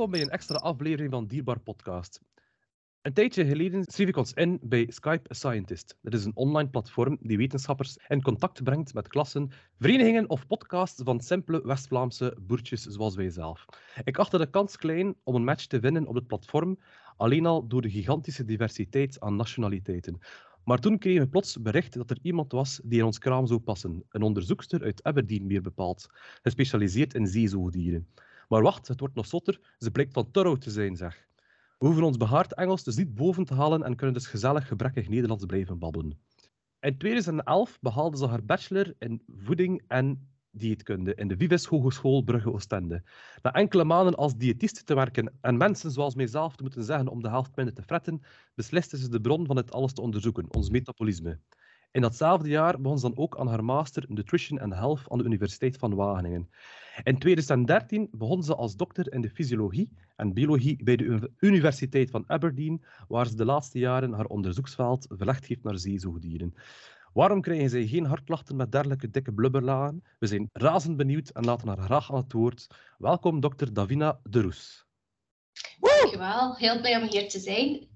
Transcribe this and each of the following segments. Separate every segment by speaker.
Speaker 1: welkom bij een extra aflevering van Dierbaar Podcast. Een tijdje geleden schreef ik ons in bij Skype a Scientist. Dat is een online platform die wetenschappers in contact brengt met klassen, verenigingen of podcasts van simpele West-Vlaamse boertjes zoals wij zelf. Ik achtte de kans klein om een match te winnen op het platform, alleen al door de gigantische diversiteit aan nationaliteiten. Maar toen kregen we plots bericht dat er iemand was die in ons kraam zou passen. Een onderzoekster uit Aberdeen, meer bepaald, gespecialiseerd in zeezoogdieren. Maar wacht, het wordt nog zotter. Ze blijkt van Turro te zijn, zeg. We hoeven ons behaard Engels dus niet boven te halen en kunnen dus gezellig gebrekkig Nederlands blijven babbelen. In 2011 behaalde ze haar bachelor in voeding en dieetkunde in de Vives Hogeschool Brugge Oostende. Na enkele maanden als diëtiste te werken en mensen zoals mijzelf te moeten zeggen om de helft minder te fretten, besliste ze de bron van het alles te onderzoeken, ons metabolisme. In datzelfde jaar begon ze dan ook aan haar master Nutrition and Health aan de Universiteit van Wageningen. In 2013 begon ze als dokter in de fysiologie en biologie bij de Universiteit van Aberdeen, waar ze de laatste jaren haar onderzoeksveld verlegd heeft naar zeezoogdieren. Waarom krijgen zij geen hartklachten met dergelijke dikke blubberlagen? We zijn razend benieuwd en laten haar graag aan het woord. Welkom, dokter Davina de Roes.
Speaker 2: Dankjewel, heel blij om hier te zijn.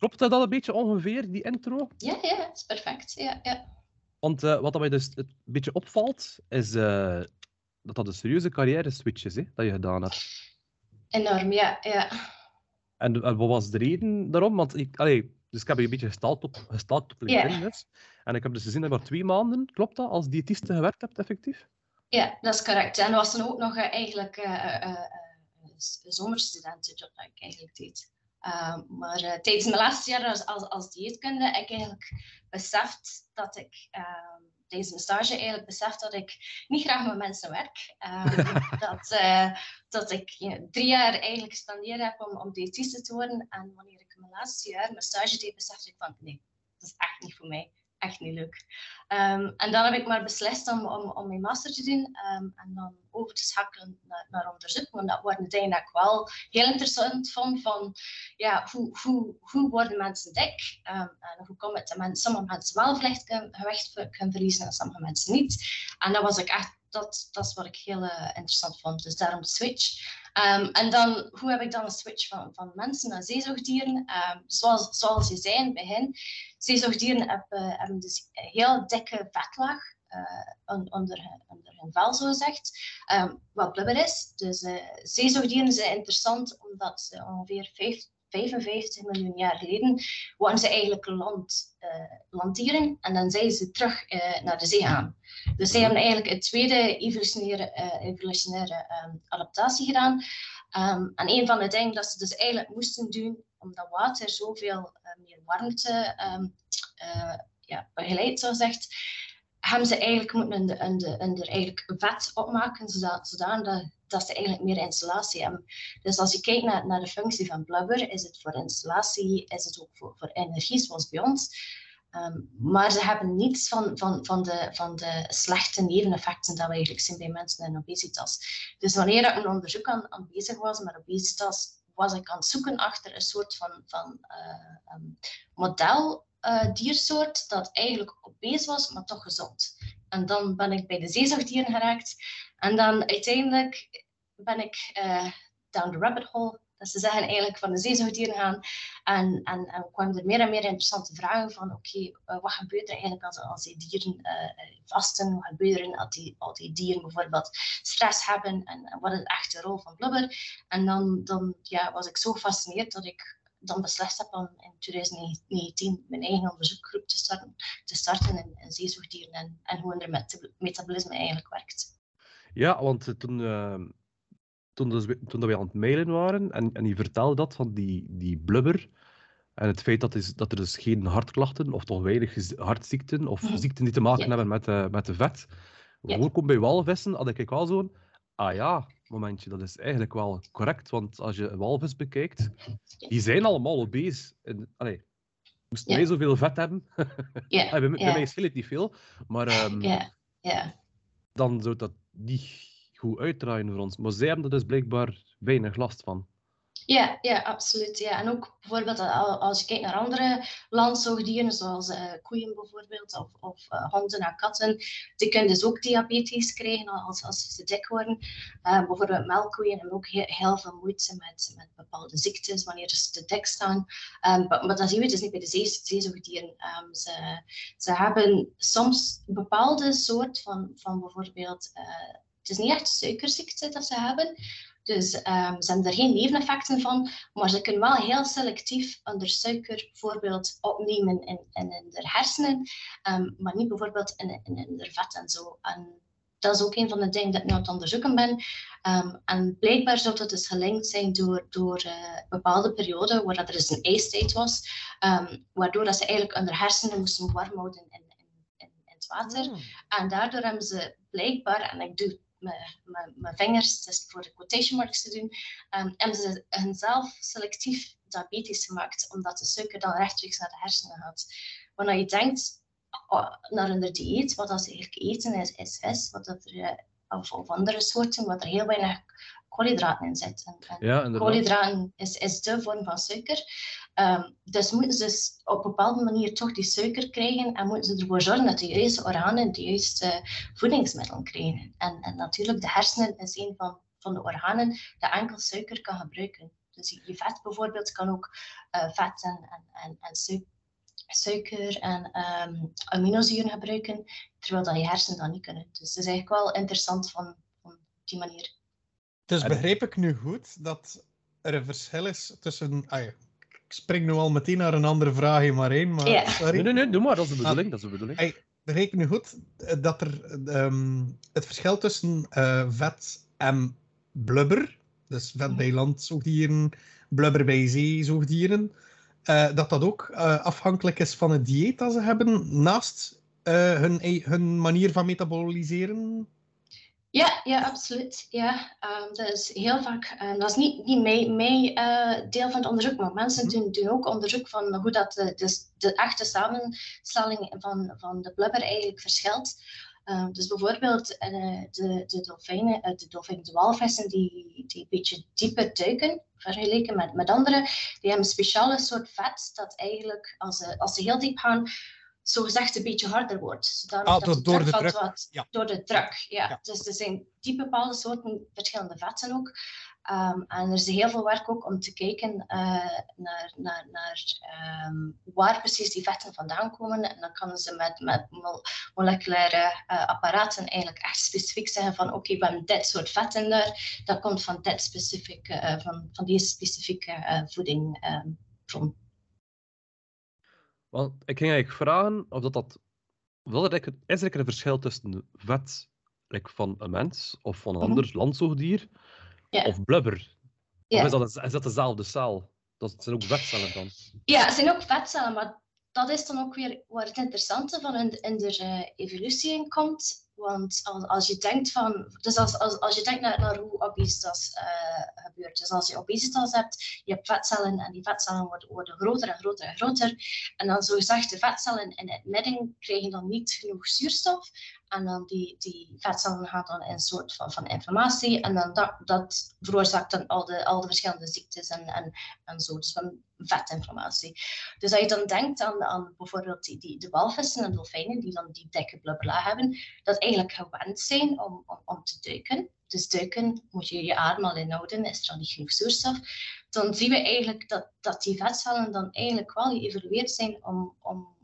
Speaker 1: Klopt dat al een beetje ongeveer, die intro?
Speaker 2: Ja, ja, dat is perfect. Ja, ja.
Speaker 1: Want uh, wat mij dus een beetje opvalt, is uh, dat dat een serieuze carrière-switch is, hè, dat je gedaan hebt.
Speaker 2: Enorm, ja. ja.
Speaker 1: En, en wat was de reden daarom? Want ik, allee, dus ik heb je een beetje gestalkt op, gestalkt op LinkedIn. Yeah. Dus. En ik heb dus gezien dat je maar twee maanden, klopt dat, als diëtiste gewerkt hebt, effectief?
Speaker 2: Ja, dat is correct. En dat was dan ook nog uh, eigenlijk zomerstudenten dat ik eigenlijk deed. Uh, maar uh, tijdens mijn laatste jaar als, als, als dieetkunde heb ik eigenlijk beseft dat ik tijdens mijn stage eigenlijk beseft dat ik niet graag met mensen werk. dat, eh, dat ik you know, drie jaar eigenlijk gespendeerd heb om, om diëtiste te worden. En wanneer ik mijn laatste jaar mijn stage deed, besefte ik van nee, dat is echt niet voor mij echt niet leuk. Um, en dan heb ik maar beslist om, om, om mijn master te doen um, en dan over te schakelen naar, naar onderzoek. Want dat dingen dat ik wel heel interessant vond van ja, hoe, hoe, hoe worden mensen dik um, en hoe komt het dat sommige mensen wel gewicht kunnen verliezen en sommige mensen niet. En dat was ik echt dat, dat is wat ik heel uh, interessant vond. Dus daarom de switch. Um, en dan, hoe heb ik dan een switch van, van mensen naar zeezoogdieren? Um, zoals, zoals je zei in het begin, zeezoogdieren hebben, hebben dus een heel dikke vetlaag uh, onder, onder hun vel, zo gezegd, um, wat blubber is. Dus uh, zeezoogdieren zijn interessant omdat ze ongeveer 5, 55 miljoen jaar geleden waren ze eigenlijk land, uh, landdieren en dan zijn ze terug naar de zee gaan. Dus zij hebben eigenlijk een tweede evolutionaire, uh, evolutionaire um, adaptatie gedaan. Um, en een van de dingen dat ze dus eigenlijk moesten doen, omdat water zoveel meer warmte uh, ja, begeleidt, zo gezegd, hebben ze eigenlijk moeten een, een, een, er eigenlijk vet opmaken, zodat, zodat dat, ze eigenlijk meer installatie. Dus als je kijkt naar, naar de functie van blubber, is het voor installatie, is het ook voor, voor energie, zoals bij ons. Um, maar ze hebben niets van, van, van, de, van de slechte neveneffecten dat we eigenlijk zien bij mensen in obesitas. Dus wanneer ik een onderzoek aan, aan bezig was met obesitas, was ik aan het zoeken achter een soort van, van um, model uh, diersoort dat eigenlijk obese was, maar toch gezond. En dan ben ik bij de zeezoogdieren geraakt. En dan uiteindelijk ben ik uh, down the rabbit hole dat ze zeggen eigenlijk van de zeezoogdieren gaan. En, en, en kwamen er meer en meer interessante vragen van oké, uh, wat gebeurt er eigenlijk als, als die dieren uh, vasten? Wat gebeurt er als die, als die dieren bijvoorbeeld stress hebben? En, wat is de echte rol van blubber? En dan, dan ja, was ik zo gefascineerd dat ik dan beslist heb om in 2019 mijn eigen onderzoekgroep te starten, te starten in, in zeezoogdieren en, en hoe met metabolisme eigenlijk werkt.
Speaker 1: Ja, want toen, uh, toen, dus, toen we aan het mailen waren en, en je vertelde dat van die, die blubber en het feit dat, is, dat er dus geen hartklachten of toch weinig hartziekten of mm. ziekten die te maken ja. hebben met, uh, met de vet. Ja. Bij walvissen had ik wel zo'n, ah ja, momentje, dat is eigenlijk wel correct. Want als je walvis bekijkt, die zijn allemaal obese. En, allee, moesten wij zoveel vet hebben?
Speaker 2: ja.
Speaker 1: bij, bij mij scheelt het niet veel, maar um,
Speaker 2: ja.
Speaker 1: dan zou dat niet goed uitdraaien voor ons. Maar zij hebben er dus blijkbaar weinig last van.
Speaker 2: Ja, ja, absoluut. Ja. En ook bijvoorbeeld als je kijkt naar andere landzoogdieren, zoals uh, koeien bijvoorbeeld, of, of uh, honden en katten, die kunnen dus ook diabetes krijgen als, als ze dik worden. Bijvoorbeeld melkkoeien hebben ook heel, veel moeite met, met bepaalde ziektes wanneer ze te dik staan. Um, maar, dat zien we dus niet bij de zee, zeezoogdieren. Um, ze, ze hebben soms een bepaalde soort van, van bijvoorbeeld, het is niet echt suikerziekte dat ze hebben, dus um, ze hebben er geen neveneffecten van, maar ze kunnen wel heel selectief onder suiker bijvoorbeeld opnemen in, in, in de hersenen, um, maar niet bijvoorbeeld in, in, in de vet en zo. En dat is ook een van de dingen dat ik nu aan het onderzoeken ben. Um, en blijkbaar zou dat dus gelinkt zijn door, door uh, bepaalde perioden waar er dus een ijstijd was, waardoor dat ze eigenlijk onder hersenen moesten warm houden in, in, in, in het water. Mm. En daardoor hebben ze blijkbaar, en ik doe mijn vingers, dus voor de quotation marks te doen, um, hebben ze hunzelf selectief diabetes gemaakt, omdat de suiker dan rechtstreeks naar de hersenen gaat. Wanneer je denkt oh, naar een dieet, wat dat ze eigenlijk eten is, is wat dat er, eh, of, of andere soorten, wat er heel weinig koolhydraten in zitten. ja, koolhydraten is, is de vorm van suiker. Um, dus moeten ze op een bepaalde manier toch die suiker krijgen en moeten ze ervoor zorgen dat de juiste organen de juiste voedingsmiddelen krijgen. En, en natuurlijk, de hersenen is een van, van de organen dat enkel suiker kan gebruiken. Dus je, vet bijvoorbeeld kan ook uh, vet en, en, en, en suiker en um, aminozuren gebruiken, terwijl dat je hersenen dat niet kunnen. Dus het is eigenlijk wel interessant van, van die manier.
Speaker 3: Dus begreep ik nu goed dat er een verschil is tussen... Ah ja, ik spring nu al meteen naar een andere vraag maar één, maar... Sorry.
Speaker 1: Nee, nee, nee, doe maar, dat is de ah, bedoeling. dat is de bedoeling.
Speaker 3: Ik begreep nu goed eh, dat er um, het verschil tussen uh, vet en blubber, dus vet bij landzoogdieren, blubber bij zeezoogdieren, uh, dat dat ook uh, afhankelijk is van het dieet dat ze hebben, naast hun, hun manier van metaboliseren?
Speaker 2: Ja, ja, absoluut. Ja, um, dat is heel vaak, um, dat is niet, niet mijn, mijn uh, deel van het onderzoek, maar mensen mhm. doen, doen ook onderzoek van hoe dat de, de, de echte samenstelling van, van de blubber eigenlijk verschilt. Um, dus bijvoorbeeld uh, de, de dolfijnen, uh, de dolfijnen, de walvissen die, die een beetje dieper duiken, vergeleken met, met andere, die hebben een speciale soort vet dat eigenlijk, als ze, als ze heel diep gaan, zo gezegd een beetje harder wordt.
Speaker 3: ah, door, de druk.
Speaker 2: Wat,
Speaker 3: ja.
Speaker 2: Door de druk, ja. Dus er zijn die bepaalde soorten verschillende vetten ook. Um, en er is heel veel werk ook om te kijken uh, naar, naar, naar um, waar precies die vetten vandaan komen. En dan kunnen ze met, met moleculaire uh, apparaten eigenlijk echt specifiek zeggen van oké, okay, we hebben dit soort vetten daar. Dat komt van, dit specifieke, uh, van, van die specifieke voeding um, van.
Speaker 1: Want ik ging eigenlijk vragen of dat, dat, of dat er, is er een verschil tussen vet like, van een mens of van een mm ander landzoogdier of blubber? Of is dat, is dat dezelfde cel? Dat zijn ook vetcellen dan?
Speaker 2: Ja, het zijn ook vetcellen, maar dat is dan ook weer waar het interessante van in, in de uh, evolutie in komt. Want als, je denkt van, dus als, als, als je denkt naar, hoe obesitas uh, gebeurt, dus als je obesitas hebt, je hebt vetcellen en die vetcellen worden, groter en groter en groter. En dan zo gezegd, de vetcellen in het midden krijgen dan niet genoeg zuurstof. En dan die, die vetcellen gaan dan in een soort van, van inflammatie. En dan dat, dat veroorzaakt dan al de, al de verschillende ziektes en, en, en. Dus van vetinflammatie. Dus als je dan denkt aan, aan bijvoorbeeld die, die, de walvissen en dolfijnen, die dan die dikke blubbela hebben, dat eigenlijk gewend zijn om, om, om te duiken. Dus duiken moet je je adem al inhouden, is er niet genoeg zuurstof. Dan zien we eigenlijk dat, dat die vetcellen dan eigenlijk wel geëvolueerd zijn om, om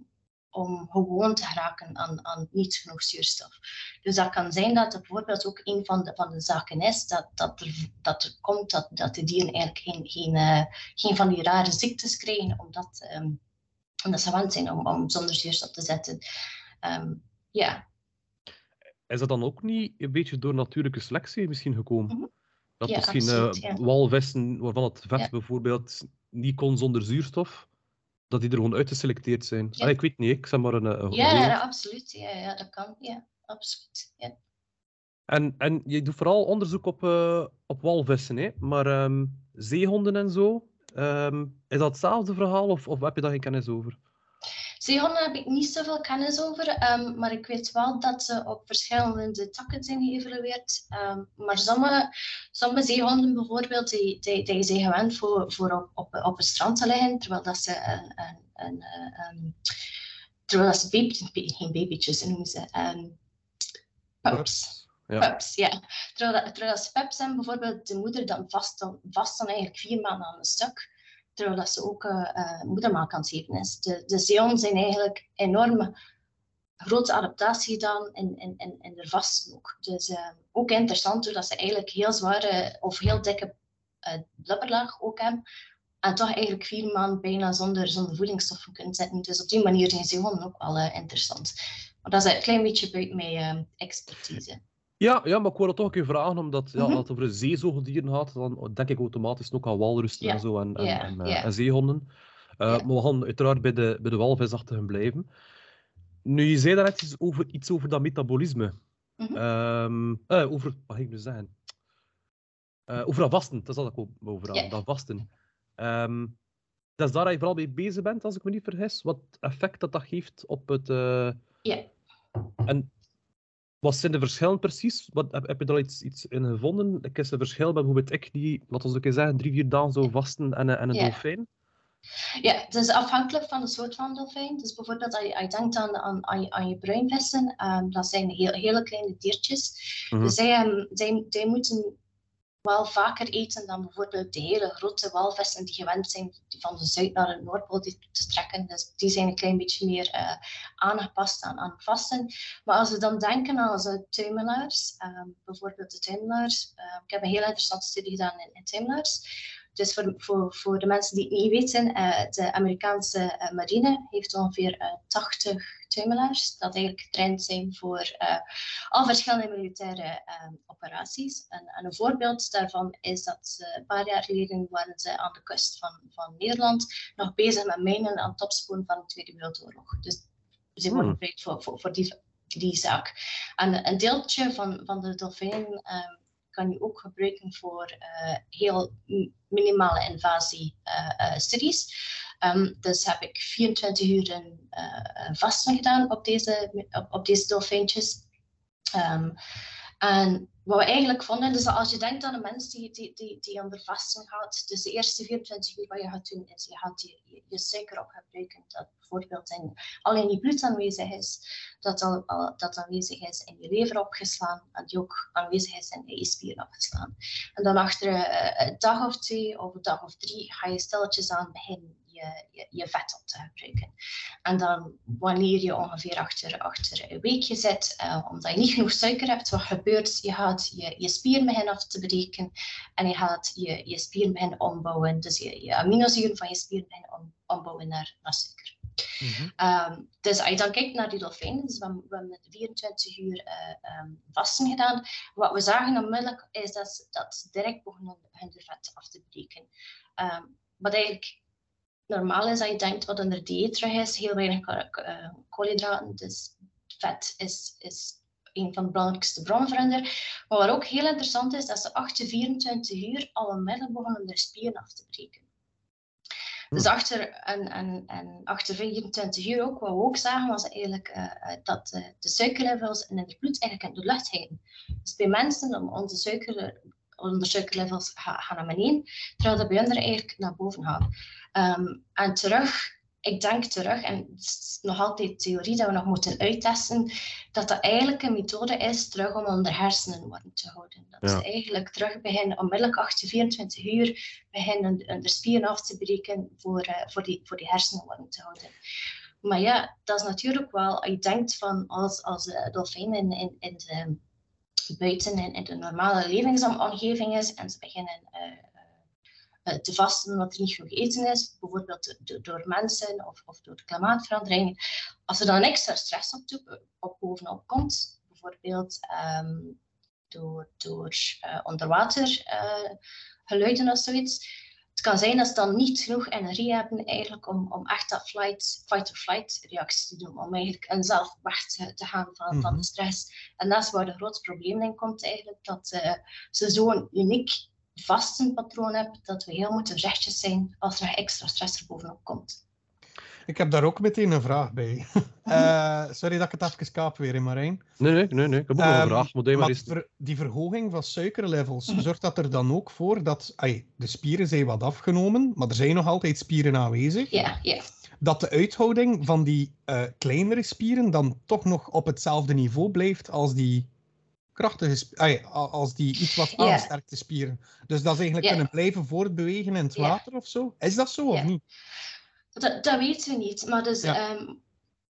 Speaker 2: om gewoon te geraken aan, aan niet genoeg zuurstof. Dus dat kan zijn dat het bijvoorbeeld ook een van de, van de zaken is dat, dat, er, dat komt dat, dat de dieren eigenlijk geen, geen, uh, geen van die rare ziektes krijgen, omdat, um, omdat ze gewend zijn om, om zonder zuurstof te zetten. Um, ja.
Speaker 1: Is dat dan ook niet een beetje door natuurlijke selectie misschien gekomen?
Speaker 2: Mhm.
Speaker 1: Dat misschien uh, ja. walvissen, waarvan het vet ja. bijvoorbeeld niet kon zonder zuurstof, dat die er gewoon uitgeselecteerd zijn. Ik weet niet, ik zeg maar een... een
Speaker 2: ja, absoluut. Ja, ja, dat kan. Ja, absoluut. Ja.
Speaker 1: En, en je doet vooral onderzoek op, uh, op walvissen, hè? maar um, zeehonden en zo, um, is dat hetzelfde verhaal of, of heb je daar geen kennis over?
Speaker 2: Zeehonden heb ik niet zoveel kennis over, ehm, maar ik weet wel dat ze op verschillende takken zijn geëvalueerd. Um, maar sommige, sommige zeehonden bijvoorbeeld, die, die, die zijn gewend voor, voor op, op, op het strand te liggen, terwijl dat ze een, een, een, een terwijl dat ze geen babytjes noemen ze, um, pups. Ja. Pups, ja. Terwijl, dat, terwijl ze pups zijn, bijvoorbeeld de moeder dan vast, dan vast dan eigenlijk vier maanden aan een stuk terwijl ze ook uh, moedermelk aan het geven is. De, de zeehonden zijn eigenlijk enorme grote adaptatie gedaan in, in, in de vasten ook. Dus uh, ook interessant doordat ze eigenlijk heel zware of heel dikke uh, blubberlaag ook hebben. En toch eigenlijk vier maanden bijna zonder, zonder voedingsstoffen kunnen zitten. Dus op die manier zijn zeehonden ook wel interessant. Maar dat is een klein beetje buiten mijn expertise.
Speaker 1: Ja, ja, maar ik wilde toch een keer vragen, omdat ja, mm -hmm. als het over zeezoogdieren gaat, dan denk ik automatisch ook aan walrussen en zo en, en, yeah, en, zeehonden. Uh, yeah. Maar we gaan uiteraard bij de, bij de walvisachtigen blijven. Nu, je zei daarnet iets over, iets over dat metabolisme. Mm -hmm. um, uh, over, wat ga ik nu zeggen? Uh, over dat vasten, dat is dat ik ook over aan, dat vasten. Um, dat is daar dat je vooral mee bezig bent, als ik me niet vergis. Wat effect dat dat geeft op het...
Speaker 2: Ja.
Speaker 1: En wat zijn de verschillen precies? Wat, heb, heb je daar iets, iets in gevonden? Ik is een verschil bijvoorbeeld ik die, laten we ook eens zeggen, drie, vier dagen zou vasten en, en een dolfijn?
Speaker 2: Ja, het is afhankelijk van de soort van dolfijn. Dus bijvoorbeeld als je, als je denkt aan, aan, aan je, aan je bruinvissen, um, dat zijn heel, hele kleine diertjes. Mm -hmm. Dus zij, um, zij, zij moeten wel vaker eten dan bijvoorbeeld de hele grote walvissen die gewend zijn van de Zuid naar de Noordpool te trekken. Dus die zijn een klein beetje meer uh, aangepast aan, aan vasten. Maar als we dan denken aan onze tuimelaars, um, bijvoorbeeld de tuimelaars, uh, ik heb een heel interessante studie gedaan in, in tuimelaars. Dus voor, voor, voor de mensen die het niet weten, uh, de Amerikaanse uh, marine heeft ongeveer uh, 80 tuimelaars, dat eigenlijk getraind zijn voor al verschillende militaire operaties. En, en, een voorbeeld daarvan is dat een paar jaar geleden waren ze aan de kust van, van Nederland nog bezig met mijnen aan het opsporen van de Tweede Wereldoorlog. Dus ze worden gebruikt voor, voor, voor die, die zaak. En een deeltje van, van de dolfijn um, kan je ook gebruiken voor uh, heel minimale invasie uh, uh, studies. Um, dus heb ik 24 uur in, vasten gedaan op deze, op, deze dolfijntjes. Um, en wat we eigenlijk vonden, dus als je denkt aan een mens die, die, die, die vasten gaat, dus de eerste 24 uur wat je gaat doen, is je gaat je, je, suiker op gebruiken, dat bijvoorbeeld in, al in je bloed aanwezig is, dat, al, dat aanwezig is in je lever opgeslaan, en die ook aanwezig is in je spieren opgeslaan. En dan achter uh, een dag of twee of een dag of drie ga je stilletjes aan beginnen je, je, je, vet op te gebruiken. En dan wanneer je ongeveer achter, achter een weekje zit, uh, omdat je niet genoeg suiker hebt, wat gebeurt? Je gaat je, je spieren beginnen af te breken en je gaat je, je spieren beginnen ombouwen. Dus je, je aminozuren van je spieren beginnen om, ombouwen naar, naar suiker. Mm -hmm. um, dus als je dan kijkt naar die dolfijnen, dus we, we hebben 24 uur uh, um, vasten gedaan. Wat we zagen onmiddellijk is dat, dat ze direct begonnen hun vet af te breken. Um, wat eigenlijk normaal is dat je denkt wat een dieet terug is, heel weinig uh, koolhydraten, dus vet is, is een van de belangrijkste voor Maar wat ook heel interessant is, dat ze achter 24 uur al onmiddellijk begonnen de spieren af te breken. Dus hm. achter, en, en, en achter 24 uur ook, wat we ook zagen, was eigenlijk uh, dat uh, de suikerlevels in het bloed eigenlijk in de lucht hingen. Dus bij mensen, om onze suiker, onze suikerlevels gaan naar beneden, terwijl dat bij anderen eigenlijk naar boven gaat. Um, en terug, ik denk terug, en het is nog altijd theorie dat we nog moeten uittesten, dat dat eigenlijk een methode is terug om onder hersenen warm te houden. Dat ja. ze eigenlijk terug beginnen, onmiddellijk achter 24 uur, beginnen de spieren af te breken voor, uh, voor, die, voor die hersenen warm te houden. Maar ja, dat is natuurlijk wel, je denkt van als, als uh, dolfijnen in, in, in de, buiten in, in, de normale levensomgeving is en ze beginnen uh, te vasten omdat er niet genoeg eten is, bijvoorbeeld door mensen of, of door de klimaatverandering. Als er dan extra stress op, op bovenop komt, bijvoorbeeld um, door, door uh, onderwater geluiden of zoiets, het kan zijn dat ze dan niet genoeg energie hebben eigenlijk om, om echt dat flight, fight-or-flight reactie te doen, om eigenlijk een zelf weg te, te gaan van, mm -hmm. van de mhm. stress. En dat is waar de grote probleem in komt eigenlijk, dat uh, ze zo'n uniek vastenpatroon hebben, dat we heel moeten rechtjes zijn als er extra stress er bovenop komt.
Speaker 3: Ik heb daar ook meteen een vraag bij. Eh, sorry dat ik het even kaap weer in Marijn.
Speaker 1: Nee, nee, nee, nee. Ik heb ook nog een
Speaker 3: Ehm,
Speaker 1: vraag. Maar
Speaker 3: Maar ver- die verhoging van suikerlevels,
Speaker 2: Mhm.
Speaker 3: zorgt dat er dan ook voor dat ai, de spieren zijn wat afgenomen, maar er zijn nog altijd spieren aanwezig,
Speaker 2: Ja, ja.
Speaker 3: dat de uithouding van die eh, kleinere spieren dan toch nog op hetzelfde niveau blijft als die krachtige als die iets wat aansterkte spieren. Dus dat ze eigenlijk kunnen blijven voortbewegen in het water of zo. Is dat zo of niet?
Speaker 2: Dat, dat weten we niet. Maar dus, ehm,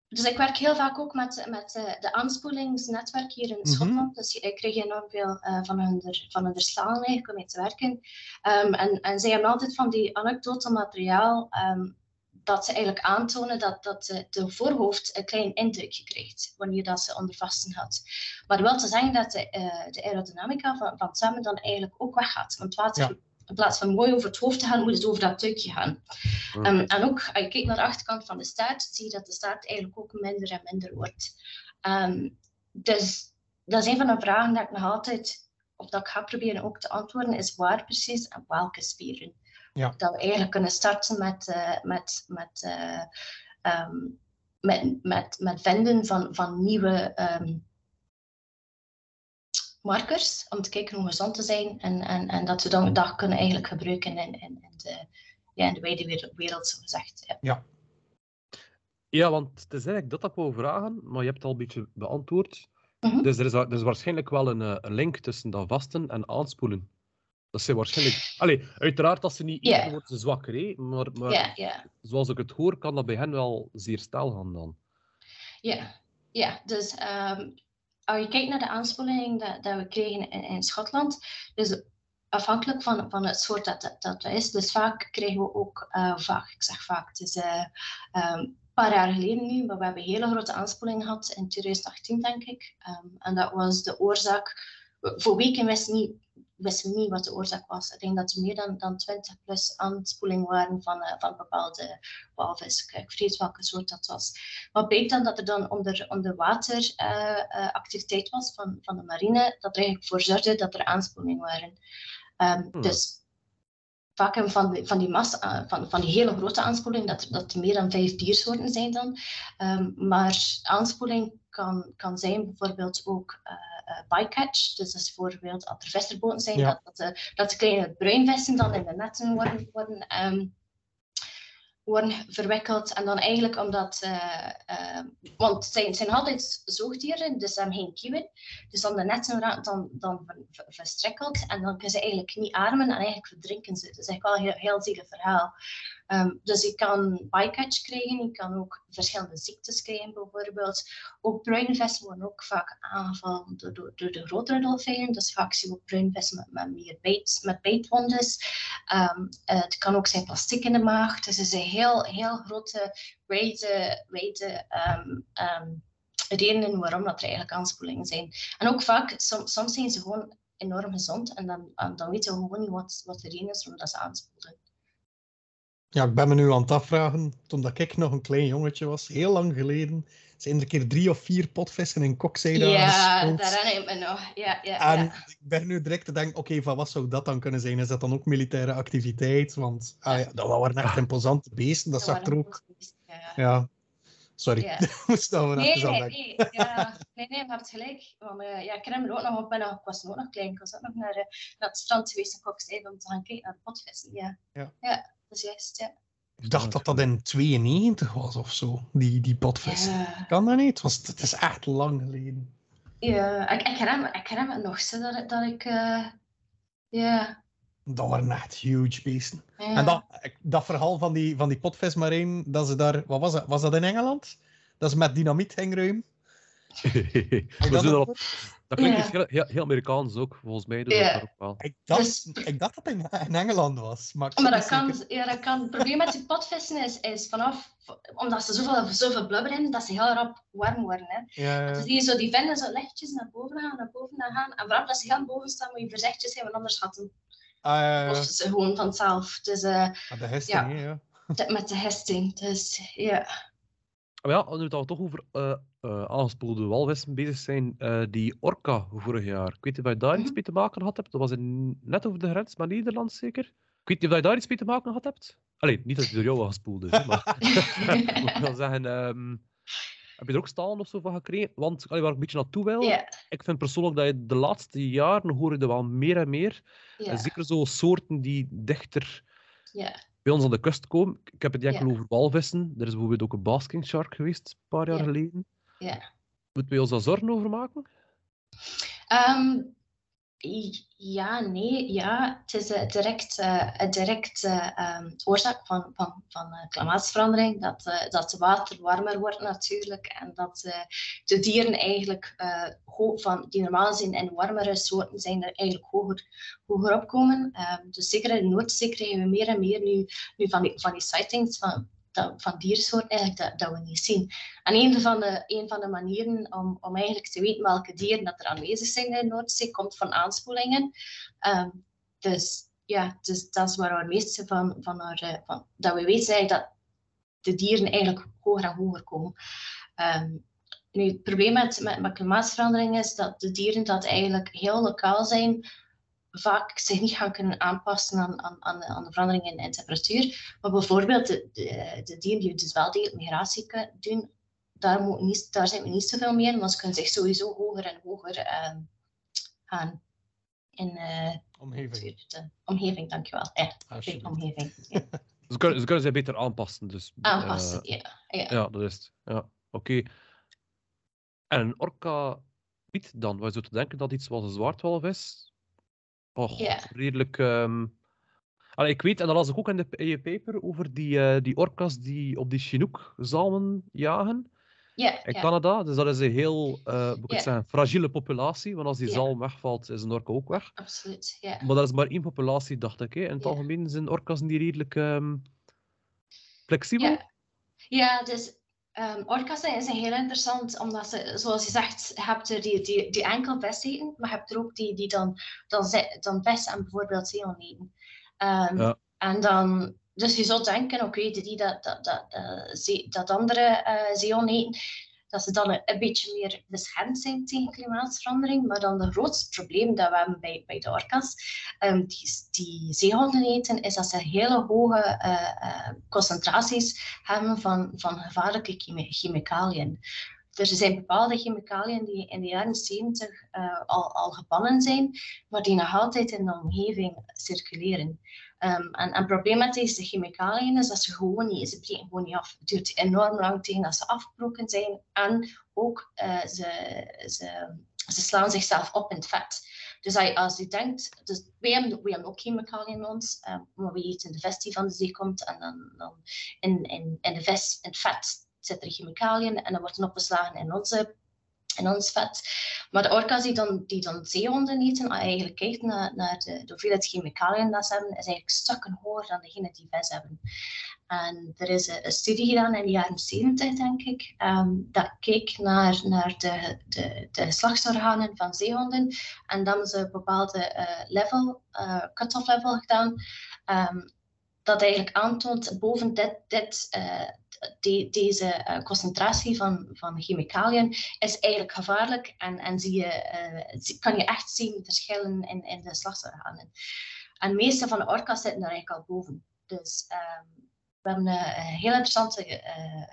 Speaker 2: dus ik werk heel vaak ook met, met eh, de aanspoelingsnetwerk hier in
Speaker 3: Mhm.
Speaker 2: Schotland. Dus ik krijg enorm veel eh, van hun, van hun slaan eigenlijk om mee te werken. Ehm, en, en zij hebben altijd van die anekdote materiaal ehm, dat ze eigenlijk aantonen dat, dat de, de voorhoofd een klein indrukje krijgt wanneer dat ze onder vasten gaat. Maar wil te zeggen dat de, eh, de aerodynamica van, van het zwemmen dan eigenlijk ook weggaat. Want water,
Speaker 3: Ja.
Speaker 2: in plaats van mooi over het hoofd te gaan, moet het over dat tuikje gaan. Ehm, en ook als je kijkt naar de achterkant van de staart, zie je dat de staart eigenlijk ook minder en minder wordt. Ehm, dus dat is een van de vragen dat ik nog altijd, of dat ik ga proberen ook te antwoorden, is waar precies en welke spieren.
Speaker 3: Ja.
Speaker 2: Dat we eigenlijk kunnen starten met, eh, met, met, eh, ehm, met, met, met vinden van, van nieuwe ehm, markers, om te kijken hoe gezond te zijn en, en, en dat we dan dat kunnen eigenlijk gebruiken in, in, in de ja, in de wijde wereld, zo gezegd. Ja.
Speaker 1: Ja, want het is eigenlijk dat dat ik wou vragen, maar je hebt het al een beetje beantwoord.
Speaker 2: Mhm.
Speaker 1: Dus er is, er is waarschijnlijk wel een, eh, een link tussen dat vasten en aanspoelen. Dat zijn waarschijnlijk... Allee, uiteraard, als ze niet eten, worden ze zwakker, hè? Maar, maar zoals ik het hoor, kan dat bij hen wel zeer snel gaan dan.
Speaker 2: ja, ja. Dus ehm, als je kijkt naar de aanspoeling dat, dat we kregen in, in Schotland, dus afhankelijk van, van het soort dat, dat dat is, dus vaak krijgen we ook, eh, vaak, ik zeg vaak, het is een paar jaar geleden nu, maar we hebben een hele grote aanspoeling gehad in 2018, denk ik. Ehm, en dat was de oorzaak. Voor weken wisten we niet, wisten niet wat de oorzaak was. Ik denk dat er meer dan, dan 20 plus aanspoelingen waren van, eh, van bepaalde walvis. Ik, vergeet welke soort dat was. Maar het bleek dan dat er dan onder, onder water eh, eh, activiteit was van, van de marine, dat er eigenlijk voor zorgde dat er aanspoelingen waren. Ehm,
Speaker 1: Hmm.
Speaker 2: Dus vaak hebben van die, van die, massa, van, van die hele grote aanspoeling, dat, er- dat er meer dan vijf diersoorten zijn dan. Ehm, maar aanspoeling kan, kan zijn bijvoorbeeld ook bycatch. Dus dat is bijvoorbeeld als er visserboten zijn,
Speaker 3: Ja.
Speaker 2: dat, dat, dat de kleine bruinvissen dan in de netten worden, worden ehm, worden verwikkeld. En dan eigenlijk omdat, eh, eh, want het zijn, het zijn altijd zoogdieren, dus ze hebben geen kieuwen. Dus dan de netten raken dan, dan ver- ver- verstrikkeld en dan kunnen ze eigenlijk niet ademen en eigenlijk verdrinken ze. Dat is eigenlijk wel een heel, heel zielig verhaal. Ehm, dus je kan bycatch krijgen, je kan ook verschillende ziektes krijgen bijvoorbeeld. Ook bruine vissen worden ook vaak aangevallen door, de grotere dolfijnen. Dus vaak zien we ook bruine vissen met, met meer met bijtwondes. Ehm, eh, het kan ook zijn plastic in de maag. Dus het is een heel, heel grote, wijde, wijde ehm, redenen waarom dat er eigenlijk aanspoelingen zijn. En ook vaak, som, soms zijn ze gewoon enorm gezond en dan, dan weten we gewoon niet wat, wat de reden is waarom dat ze aanspoelen.
Speaker 3: Ja, ik ben me nu aan het afvragen, toen dat ik nog een klein jongetje was, heel lang geleden, zijn er een keer drie of vier potvissen in kokzijde
Speaker 2: Ja, daar herinner ik me nog. Ja, ja,
Speaker 3: En
Speaker 2: ja.
Speaker 3: ik ben nu direct te denken, oké, van wat zou dat dan kunnen zijn? Is dat dan ook militaire activiteit? Want ah, ja, dat waren echt imposante beesten, dat
Speaker 2: Dat
Speaker 3: zag er ook...
Speaker 2: beesten, ja.
Speaker 3: Ja, sorry,
Speaker 2: Ja.
Speaker 3: moest wel
Speaker 2: Nee, nee,
Speaker 3: denken.
Speaker 2: nee, ja, nee, nee, je hebt gelijk. Want, eh, ja, ik herinner me ook nog, ben nog, ik was ook nog klein, ik was ook nog naar, eh, naar het strand geweest in Kokstijl om te gaan kijken naar de potvissen. Ja,
Speaker 3: Ja.
Speaker 2: dat juist, ja.
Speaker 3: Ik dacht dat dat in 92 was of zo, die, die potvis.
Speaker 2: Ja,
Speaker 3: Kan dat niet? Het, was, het is echt lang geleden.
Speaker 2: ja ik, ik, herinner, me- ik herinner me nog zo dat, ik- dat ik... eh, ja,
Speaker 3: Dat waren echt huge beesten.
Speaker 2: ja.
Speaker 3: En dat, dat verhaal van die, van die potvis Marijn, dat ze daar... Wat was dat? Was dat in Engeland? Dat ze met dynamiet ging ruimen?
Speaker 1: We
Speaker 3: dat
Speaker 1: zullen
Speaker 3: nog
Speaker 1: op... Dat klinkt iets heel, heel, heel Amerikaans ook, volgens mij. Dus
Speaker 2: Ja.
Speaker 1: dat kan ook wel.
Speaker 3: Ik dacht,
Speaker 2: Dus-
Speaker 3: ik dacht dat het in, in Engeland was. Maar, ik
Speaker 2: Maar dat kan,
Speaker 3: zeker.
Speaker 2: ja, dat kan. Het probleem met die potvissen is, is vanaf, omdat ze zoveel, zoveel blubber hebben, dat ze heel rap warm worden. Hè.
Speaker 3: Ja, ja,
Speaker 2: Dus die zo, die vinden zo lichtjes naar boven gaan, naar boven gaan. En vanaf dat ze heel boven staan, moet je voorzichtig zijn, want anders gaat het
Speaker 3: Ah, ja,
Speaker 2: of ze gewoon vanzelf. Dus eh,
Speaker 3: Ah, de hesting,
Speaker 2: Ja. dat met de hesting. Dus ja.
Speaker 1: Maar ja, nu dat we toch over eh eh, aangespoelde walvissen bezig zijn, eh, die orka vorig jaar. Ik weet niet of je daar iets
Speaker 2: Mhm.
Speaker 1: mee te maken had hebt. Dat was in, net over de grens, maar Nederland zeker. weet niet of je daar iets mee te maken gehad hebt. Allee, niet dat je door jou was gespoeld is, maar ik wil zeggen, ehm, heb je er ook stalen of zo van gekregen? Want allee, waar ik een beetje naartoe wil, ik vind persoonlijk dat je de laatste jaren hoor je er wel meer en meer. En zeker zo soorten die dichter bij ons aan de kust komen. Ik heb het enkel over walvissen. Er is bijvoorbeeld ook een basking shark geweest, een paar jaar
Speaker 2: Ja.
Speaker 1: geleden.
Speaker 2: Ja.
Speaker 1: Moeten we ons daar zorgen over maken?
Speaker 2: Ehm, ja, nee, ja. Het is een direct, eh, een direct eh, ehm, oorzaak van, van, van eh, klimaatverandering. Dat, eh, dat het water warmer wordt natuurlijk. En dat eh, de dieren eigenlijk eh, van, die normaal zijn in warmere soorten zijn er eigenlijk hoger, hoger opkomen. Ehm, dus zeker in de Noordzee krijgen we meer en meer nu, nu van, die, van die sightings van, van diersoorten eigenlijk dat, dat we niet zien. En een van de, van de manieren om, om eigenlijk te weten welke dieren dat er aanwezig zijn in de Noordzee, komt van aanspoelingen. Ehm, dus ja, dus dat is waar we meeste van, van, eh, van dat we weten dat de dieren eigenlijk hoger en hoger komen. Ehm, nu, het probleem met, met, met is dat de dieren dat eigenlijk heel lokaal zijn, vaak zich niet gaan kunnen aanpassen aan, aan, aan, de, aan de veranderingen in, in temperatuur. Maar bijvoorbeeld de, de, de dieren die dus wel degelijk migratie kunnen doen, daar, moet niet, daar zijn we niet zoveel mee in, want ze kunnen zich sowieso hoger en hoger ehm, gaan in eh,
Speaker 3: Omgeving.
Speaker 2: de omgeving, dankjewel. Ja,
Speaker 3: Alsjeblieft.
Speaker 2: omgeving. Ja.
Speaker 1: Ze kunnen, ze kunnen zich beter aanpassen. Dus,
Speaker 2: Aanpassen,
Speaker 1: eh,
Speaker 2: ja. ja.
Speaker 1: ja, dat is het. Ja, oké. En een orka Piet dan? Wij zouden denken dat iets zoals een zwaardwalf is. Och,
Speaker 2: Ja.
Speaker 1: redelijk... ehm, Allee, ik weet, en dat las ik ook in, de, in je paper, over die, eh, die orka's die op die Chinook-zalmen jagen
Speaker 2: Ja,
Speaker 1: in. Canada. Dus dat is een heel, eh moet ik
Speaker 2: Ja.
Speaker 1: zeggen, fragiele populatie. Want als die zalm wegvalt, is een orka ook weg.
Speaker 2: absoluut. Ja.
Speaker 1: Maar dat is maar één populatie, dacht ik. Hè. In het algemeen zijn orka's die redelijk ehm, flexibel.
Speaker 2: Ja, ja dus ehm orka's zijn, zijn heel interessant, omdat ze, zoals je zegt, je hebt er die, die, die enkel vis eten, maar je hebt er ook die, die dan, dan, dan vis en bijvoorbeeld zeehoorn eten. Ehm,
Speaker 1: Ja.
Speaker 2: En dan, dus je zou denken, oké, die die dat, dat, dat, dat, zee- dat andere eh zeehoorn eten, dat ze dan een, beetje meer beschermd zijn tegen klimaatverandering. Maar dan het grootste probleem dat we hebben bij, bij de orka's, ehm, die, die zeehonden eten, is dat ze hele hoge eh, eh, concentraties hebben van, van gevaarlijke chemi- chemicaliën. Er zijn bepaalde chemicaliën die in de jaren 70 eh, al, al gebannen zijn, maar die nog altijd in de omgeving circuleren. Ehm, en, het probleem met deze chemicaliën is dat ze gewoon niet, ze breken gewoon niet af. Het duurt enorm lang tegen dat ze afgebroken zijn en ook eh, ze, ze, ze slaan zichzelf op in het vet. Dus als je, denkt, dus wij, hebben, hebben ook chemicaliën in ons, eh, maar we eten de vis die van de zee komt en dan, dan in, in, in de vis, in het vet, zitten er chemicaliën en dan worden opgeslagen in, onze, in ons vet. Maar de orka's die dan, die dan zeehonden eten, als je eigenlijk kijkt naar, naar de, de hoeveelheid chemicaliën dat ze hebben, is eigenlijk stukken hoger dan degene die vis hebben. En er is een, studie gedaan in de jaren 70, denk ik, ehm, dat keek naar, naar de, de, de geslachtsorganen van zeehonden. En dan hebben ze een bepaalde eh, level, eh, cut-off level gedaan, ehm, dat eigenlijk aantoont boven dit, dit, eh, deze eh, concentratie van, van chemicaliën is eigenlijk gevaarlijk en, en zie je, eh, kan je echt zien verschillen in, in de geslachtsorganen. En de meeste van de orka's zitten daar eigenlijk al boven. Dus ehm, we hebben een, heel interessante eh,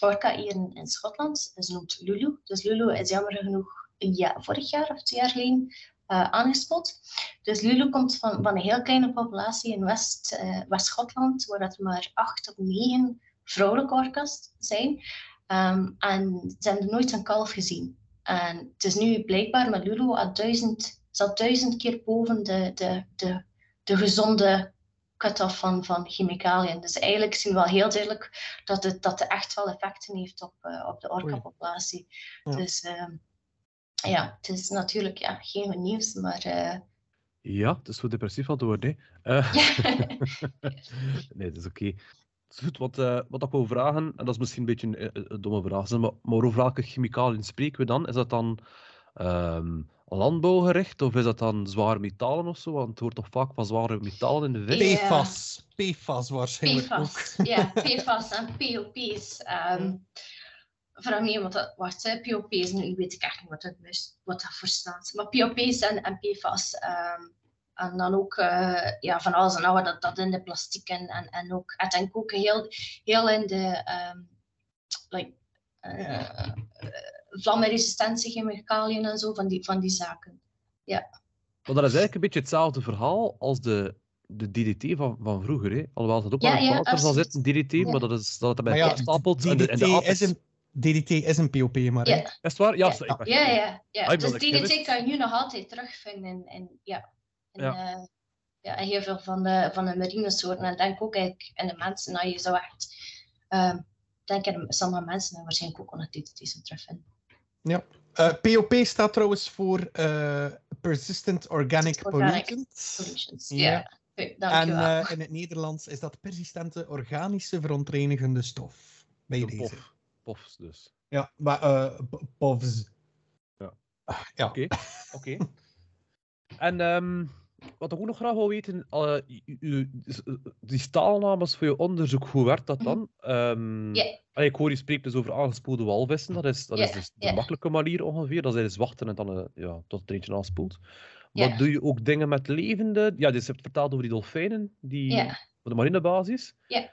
Speaker 2: orka hier in, in Schotland. Is noemt Lulu. Dus Lulu is jammer genoeg jaar, vorig jaar of twee jaar geleden eh, aangespot. Dus Lulu komt van, van een heel kleine populatie in West, eh, West-Schotland, waar dat maar acht of negen vrouwelijke orka's zijn. Ehm, en ze hebben nooit een kalf gezien. En het is nu blijkbaar met Lulu al duizend, zat duizend keer boven de, de, de, de gezonde cut-off van, van chemicaliën. Dus eigenlijk zien we wel heel duidelijk dat het, dat het echt wel effecten heeft op, eh, op de orka-populatie.
Speaker 3: Ja.
Speaker 2: Dus ehm, ja, het is natuurlijk ja, geen nieuws, maar eh,
Speaker 1: Ja, het is zo depressief aan het worden. Eh,
Speaker 2: ja.
Speaker 1: nee, dat is oké. Is Goed, wat, eh, wat ik wil vragen, en dat is misschien een beetje een, een- een domme vraag, maar, maar over welke chemicaliën spreken we dan? Is dat dan ehm, landbouwgericht of is dat dan zware metalen of zo? Want het hoort toch vaak van zware metalen in de vis?
Speaker 2: Ja.
Speaker 3: PFAS. PFAS waarschijnlijk ook.
Speaker 2: PFAS, ja, PFAS en POP's. ehm Vraag me wat dat wacht, hè, POP's, nu weet ik echt niet wat dat, is, wat dat voor staat. Maar POP's en, en PFAS, ehm, en dan ook uh, ja, van alles en al dat, dat in de plastiek en, en, en ook, ik denk ook heel, heel in de um, like, uh, vlammenresistentie, chemicaliën en zo, van die, van die zaken. Ja.
Speaker 1: Maar dat is eigenlijk een beetje hetzelfde verhaal als de, de DDT van, van vroeger. Hè? Alhoewel het ook ja, wel een ja, van zit, DDT, ja. maar dat is dat het bij ja, stapelt.
Speaker 3: DDT, en de, en de is een, DDT is een POP, maar...
Speaker 2: Ja.
Speaker 1: Is het waar? Ja,
Speaker 2: ja. Ja, ja, ja. Ah, dus DDT kan je nu nog altijd terugvinden in, in ja, in, ja. Uh, ja, heel veel van de, van de marine soorten. En denk ook eigenlijk in de mensen, nou, je zou echt... Uh, denk in sommige mensen en waarschijnlijk ook nog DDT zou terugvinden.
Speaker 3: Ja. Uh, eh, POP staat trouwens voor uh, Persistent Organic, Organic
Speaker 2: Pollutants. Ja.
Speaker 3: Yeah. en uh, in het Nederlands is dat persistente organische verontreinigende stof. Bij de deze. Pof.
Speaker 1: Pofs dus.
Speaker 3: Ja, maar uh, POFs.
Speaker 1: Ja. ja. Oké. Okay. Okay. en um, wat ik ook nog graag wil weten, uh, die staalnames voor je onderzoek, hoe werkt dat dan? Um,
Speaker 2: yeah.
Speaker 1: Ik hoor je spreekt dus over aangespoelde walvissen. Dat is, dat yeah. is dus de yeah. makkelijke manier ongeveer. Dat is dus wachten en dan uh, ja, tot het eentje aanspoelt. Maar doe je ook dingen met levende? Ja, dus je hebt verteld over die dolfijnen, die op de marinebasis.
Speaker 2: Ja.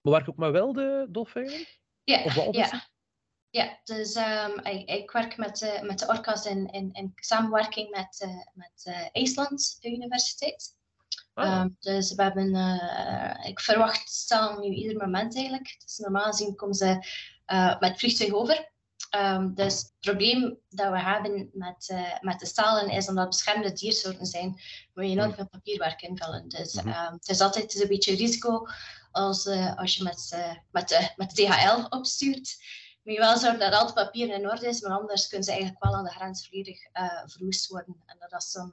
Speaker 1: Maar werk je ook met wilde dolfijnen?
Speaker 2: Ja, ja. Ja, dus um, ik, ik, werk met, uh, met de orka's in, in, in samenwerking met, uh, met uh, IJsland Universiteit. Oh. Um, dus we hebben, ik verwacht stel nu ieder moment eigenlijk. Dus normaal gezien komen ze met vliegtuig over. Um, dus het probleem dat we hebben met, met de stalen is omdat beschermde diersoorten zijn, moet je enorm hmm. veel papierwerk invullen. Dus -hmm. het is altijd een beetje risico als, als je met, met, de, met de DHL opstuurt moet je wel zorgen dat al het papier in orde is, maar anders kunnen ze eigenlijk wel aan de grens volledig uh, verwoest worden. En dat is dan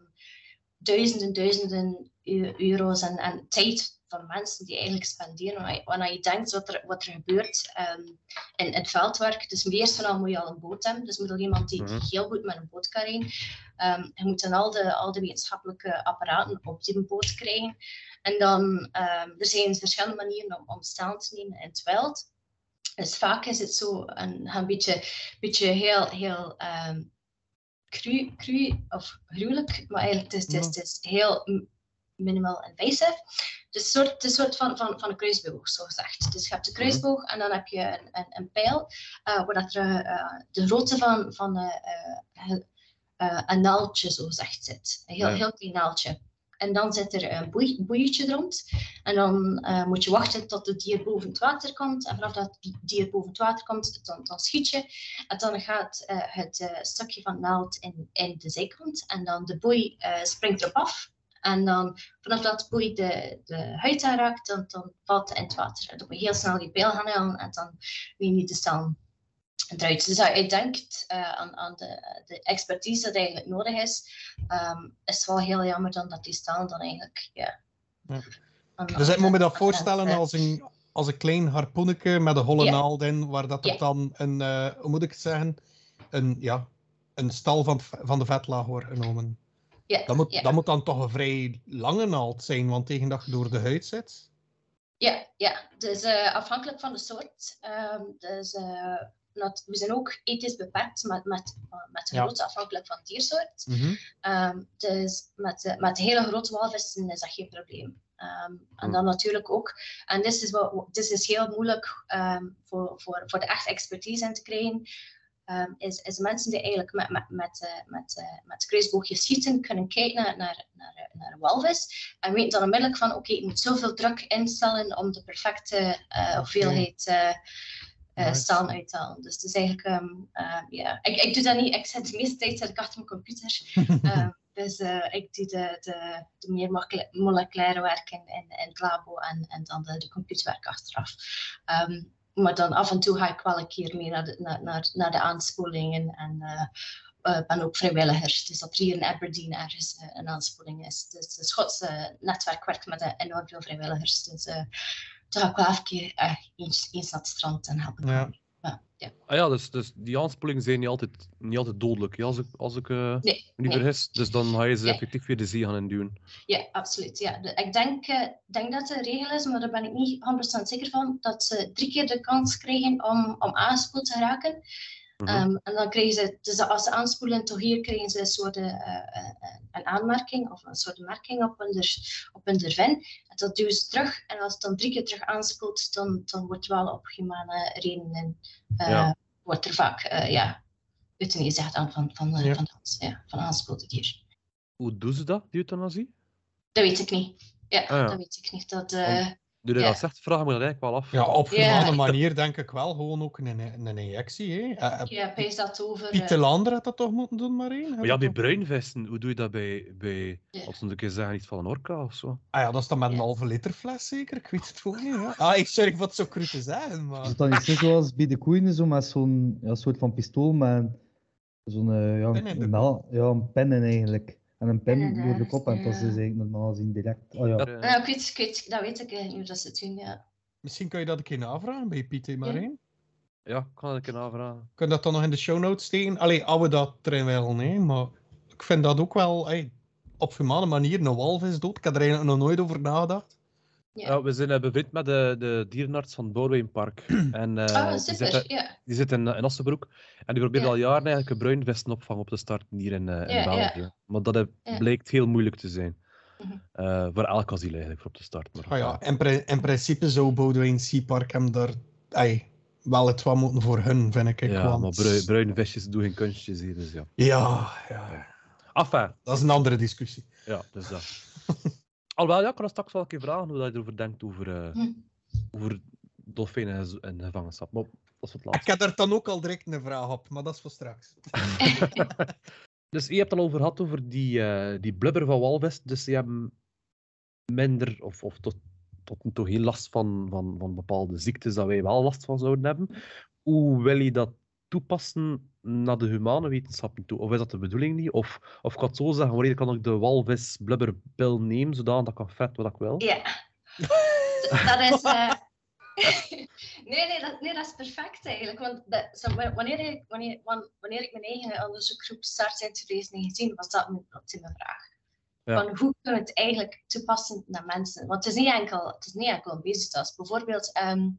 Speaker 2: duizenden, duizenden euro's en, en tijd van mensen die eigenlijk spenderen. Wanneer je denkt wat er, wat er gebeurt um, in, het veldwerk. Dus eerst van al moet je al een boot hebben. Dus moet al iemand die mhm. heel goed met een boot kan rijden. Um, je moet dan al de, al de wetenschappelijke apparaten op die boot krijgen. En dan, um, er zijn verschillende manieren om, om staan te nemen in het veld. Dus vaak is het zo een, een beetje, beetje heel, heel um, cru, cru of gruwelijk, maar eigenlijk het is het, het is heel minimal invasive. Dus het soort, een soort van, van, van een kruisboog, zo gezegd. Dus je hebt een mhm. kruisboog en dan heb je een, een, een pijl, uh, waar dat er, uh, de grootte van, van uh, een naaldje, zo gezegd, zit. Een heel, heel klein naaldje. En dan zit er een boei, boeietje rond. En dan uh, moet je wachten tot het dier boven het water komt. En vanaf dat het dier boven het water komt, dan, dan schiet je. En dan gaat uh, het uh, stukje van naald in, in de zijkant. En dan de boei springt erop af. En dan vanaf dat boei de, de huid aanraakt, dan, dan valt het in het water. En dan moet je heel snel die pijl gaan halen en dan weer niet te staan eruit. Dus als je denkt uh, aan, aan de, de, expertise dat eigenlijk nodig is, um, is het wel heel jammer dan dat die staan dan eigenlijk, ja.
Speaker 3: ja. dus ik moet me dat voorstellen als een, als een klein harpoeneke met een holle naald in, waar dat er dan een, uh, hoe moet ik het zeggen, een, ja, een stal van, van de vetlaag wordt genomen.
Speaker 2: Ja,
Speaker 3: dat, moet, dat moet dan toch een vrij lange naald zijn, want tegen dat je door de huid zit.
Speaker 2: Ja, ja. dus uh, afhankelijk van de soort. Um, dus we zijn ook ethisch beperkt met, met, met de grootte afhankelijk van diersoort. Mm um, dus met, met de hele grote walvissen is dat geen probleem. Um, en dan natuurlijk ook, en dit is, wat, dit is heel moeilijk um, voor, voor, voor de echte expertise in te krijgen, um, is, is mensen die eigenlijk met, met, met, uh, met, uh, met kruisboogjes schieten kunnen kijken naar, naar, naar, naar een walvis en weten dan onmiddellijk van oké, okay, ik moet zoveel druk instellen om de perfecte uh, hoeveelheid uh, staan uithalen. Dus het is eigenlijk, um, ja, ik, ik doe dat niet, ik zit de meeste tijd zit ik achter mijn computer. um, dus uh, ik doe de, de, de meer moleculaire werk in, in, in het labo en, en dan de, de computerwerk achteraf. Um, maar dan af en toe ga ik wel een keer meer naar de, naar, naar, naar de aanspoelingen en uh, ben ook vrijwilliger. Dus dat er hier in Aberdeen ergens uh, een aanspoeling is. Dus het Schotse netwerk werkt met enorm veel vrijwilligers. Dus toen ga ik wel even uh, eens, eens naar het strand en helpen. Ja. Ja, ja.
Speaker 1: Ah ja, dus, dus die aanspoelingen zijn niet altijd, niet altijd dodelijk, ja, als ik, als ik uh, nee, niet nee. vergis. Dus dan ga je ze effectief weer de zee gaan induwen.
Speaker 2: Ja, absoluut. Ja. De, ik denk, uh, denk dat de regel is, maar daar ben ik niet 100% zeker van, dat ze drie keer de kans krijgen om, om aangespoeld te raken.
Speaker 1: Mhm.
Speaker 2: Ehm, en dan krijgen ze, dus als ze aanspoelen toch hier krijgen ze een soort eh, eh, een aanmerking of een soort merking op hun, op hun vin. En dat duwen ze terug. En als het dan drie keer terug aanspoelt, dan, dan wordt wel op humane redenen eh,
Speaker 1: Ja.
Speaker 2: wordt er vaak eh ja, euthanasie gezegd aan van, van, eh,
Speaker 3: Ja.
Speaker 2: van, ja, van aanspoelde dier.
Speaker 1: Hoe doen ze dat, die euthanasie?
Speaker 2: Dat weet ik niet. Ja,
Speaker 1: Ah, ja.
Speaker 2: dat weet ik niet. Dat, eh,
Speaker 1: Nu je
Speaker 2: Ja.
Speaker 1: dat zegt, vraag me dat eigenlijk wel af.
Speaker 3: Ja, op een
Speaker 2: Ja.
Speaker 3: andere manier denk ik wel gewoon ook een, een injectie. Hè. Eh,
Speaker 2: ja, pees dat over.
Speaker 3: Piet de
Speaker 2: eh,
Speaker 3: Lander had dat toch moeten doen, Marijn?
Speaker 1: Maar ja, die bruinvesten, hoe doe je dat bij, bij
Speaker 2: Ja.
Speaker 1: als we een keer zeggen, iets van een orka of zo?
Speaker 3: Ah ja, dat is dan met een halve liter fles zeker? Ik weet het gewoon niet. Ja. Ah, ik sorry wat zo cru te zeggen, maar...
Speaker 4: Is het dan niet zo zoals bij de koeien, zo met zo'n ja, soort van pistool met zo'n ja,
Speaker 3: Pen
Speaker 4: een, ja, een pennen eigenlijk. En een pen door de kop en dat is
Speaker 2: ja.
Speaker 4: eigenlijk normaal gezien direct. Oh ja.
Speaker 1: Dat,
Speaker 2: ik weet, ik weet, dat weet ik eigenlijk niet hoe dat ze het doen. Ja.
Speaker 3: Misschien kan je dat een keer navragen bij Piet en Marijn.
Speaker 1: ja, ik kan dat een keer navragen.
Speaker 3: Kun je dat dan nog in de show notes steken? Allee, als we dat erin willen, hè. Maar ik vind dat ook wel... ey, op humane manier, een walvis dood. Ik heb er eigenlijk nog nooit over nagedacht.
Speaker 2: Ja.
Speaker 1: Ja, we zijn eh, bevriend met de, de dierenarts van het Bouwwijnpark. En eh,
Speaker 2: oh,
Speaker 1: die,
Speaker 2: super.
Speaker 1: zit,
Speaker 2: Ja.
Speaker 1: die zit in, eh, in Assenbroek. En die probeert al jaren eigenlijk een bruinvestenopvang op te starten hier in, eh, in. België. Maar dat eh, blijkt heel moeilijk te zijn.
Speaker 2: Mhm.
Speaker 1: Eh, voor elk asiel eigenlijk, voor op te starten. Maar,
Speaker 3: Ah ja, in, pri- in principe zou Boudewijn Seapark hem daar... ey, wel het wat moeten voor hun, vind ik.
Speaker 1: ja,
Speaker 3: want...
Speaker 1: maar bruin, doen geen kunstjes hier, dus ja.
Speaker 3: Ja, ja,
Speaker 1: Enfin,
Speaker 3: dat is een andere discussie.
Speaker 1: ja, dus dat. Alhoewel, ja, ik kan er straks wel een keer vragen hoe dat je erover denkt, over, eh,
Speaker 2: Hm.
Speaker 1: over dolfijnen en gevangenschap. Maar dat is wat
Speaker 3: Ik
Speaker 1: laatste.
Speaker 3: heb daar dan ook al direct een vraag op, maar dat is voor straks.
Speaker 1: Dus je hebt het al over gehad over die, eh, die blubber van walvis. Dus die hebben minder, of, of tot, tot nu toe heel last van, van, van bepaalde ziektes dat wij wel last van zouden hebben. Hoe wil je dat toepassen naar de humane wetenschappen toe? Of is dat de bedoeling niet? Of, of ik kan het zo zeggen, wanneer kan ik de walvis blubberpil nemen, zodat ik kan fretten wat ik wil?
Speaker 2: Ja. dat is. eh, nee, nee dat, nee, dat is perfect eigenlijk. Want dat, zo, wanneer, ik, wanneer, wan- wanneer ik mijn eigen onderzoekgroep start in 2019, was dat mijn ultieme vraag.
Speaker 1: Ja.
Speaker 2: Van hoe kunnen we het eigenlijk toepassen naar mensen? Want het is niet enkel, het is niet enkel een bezigtas. Bijvoorbeeld ehm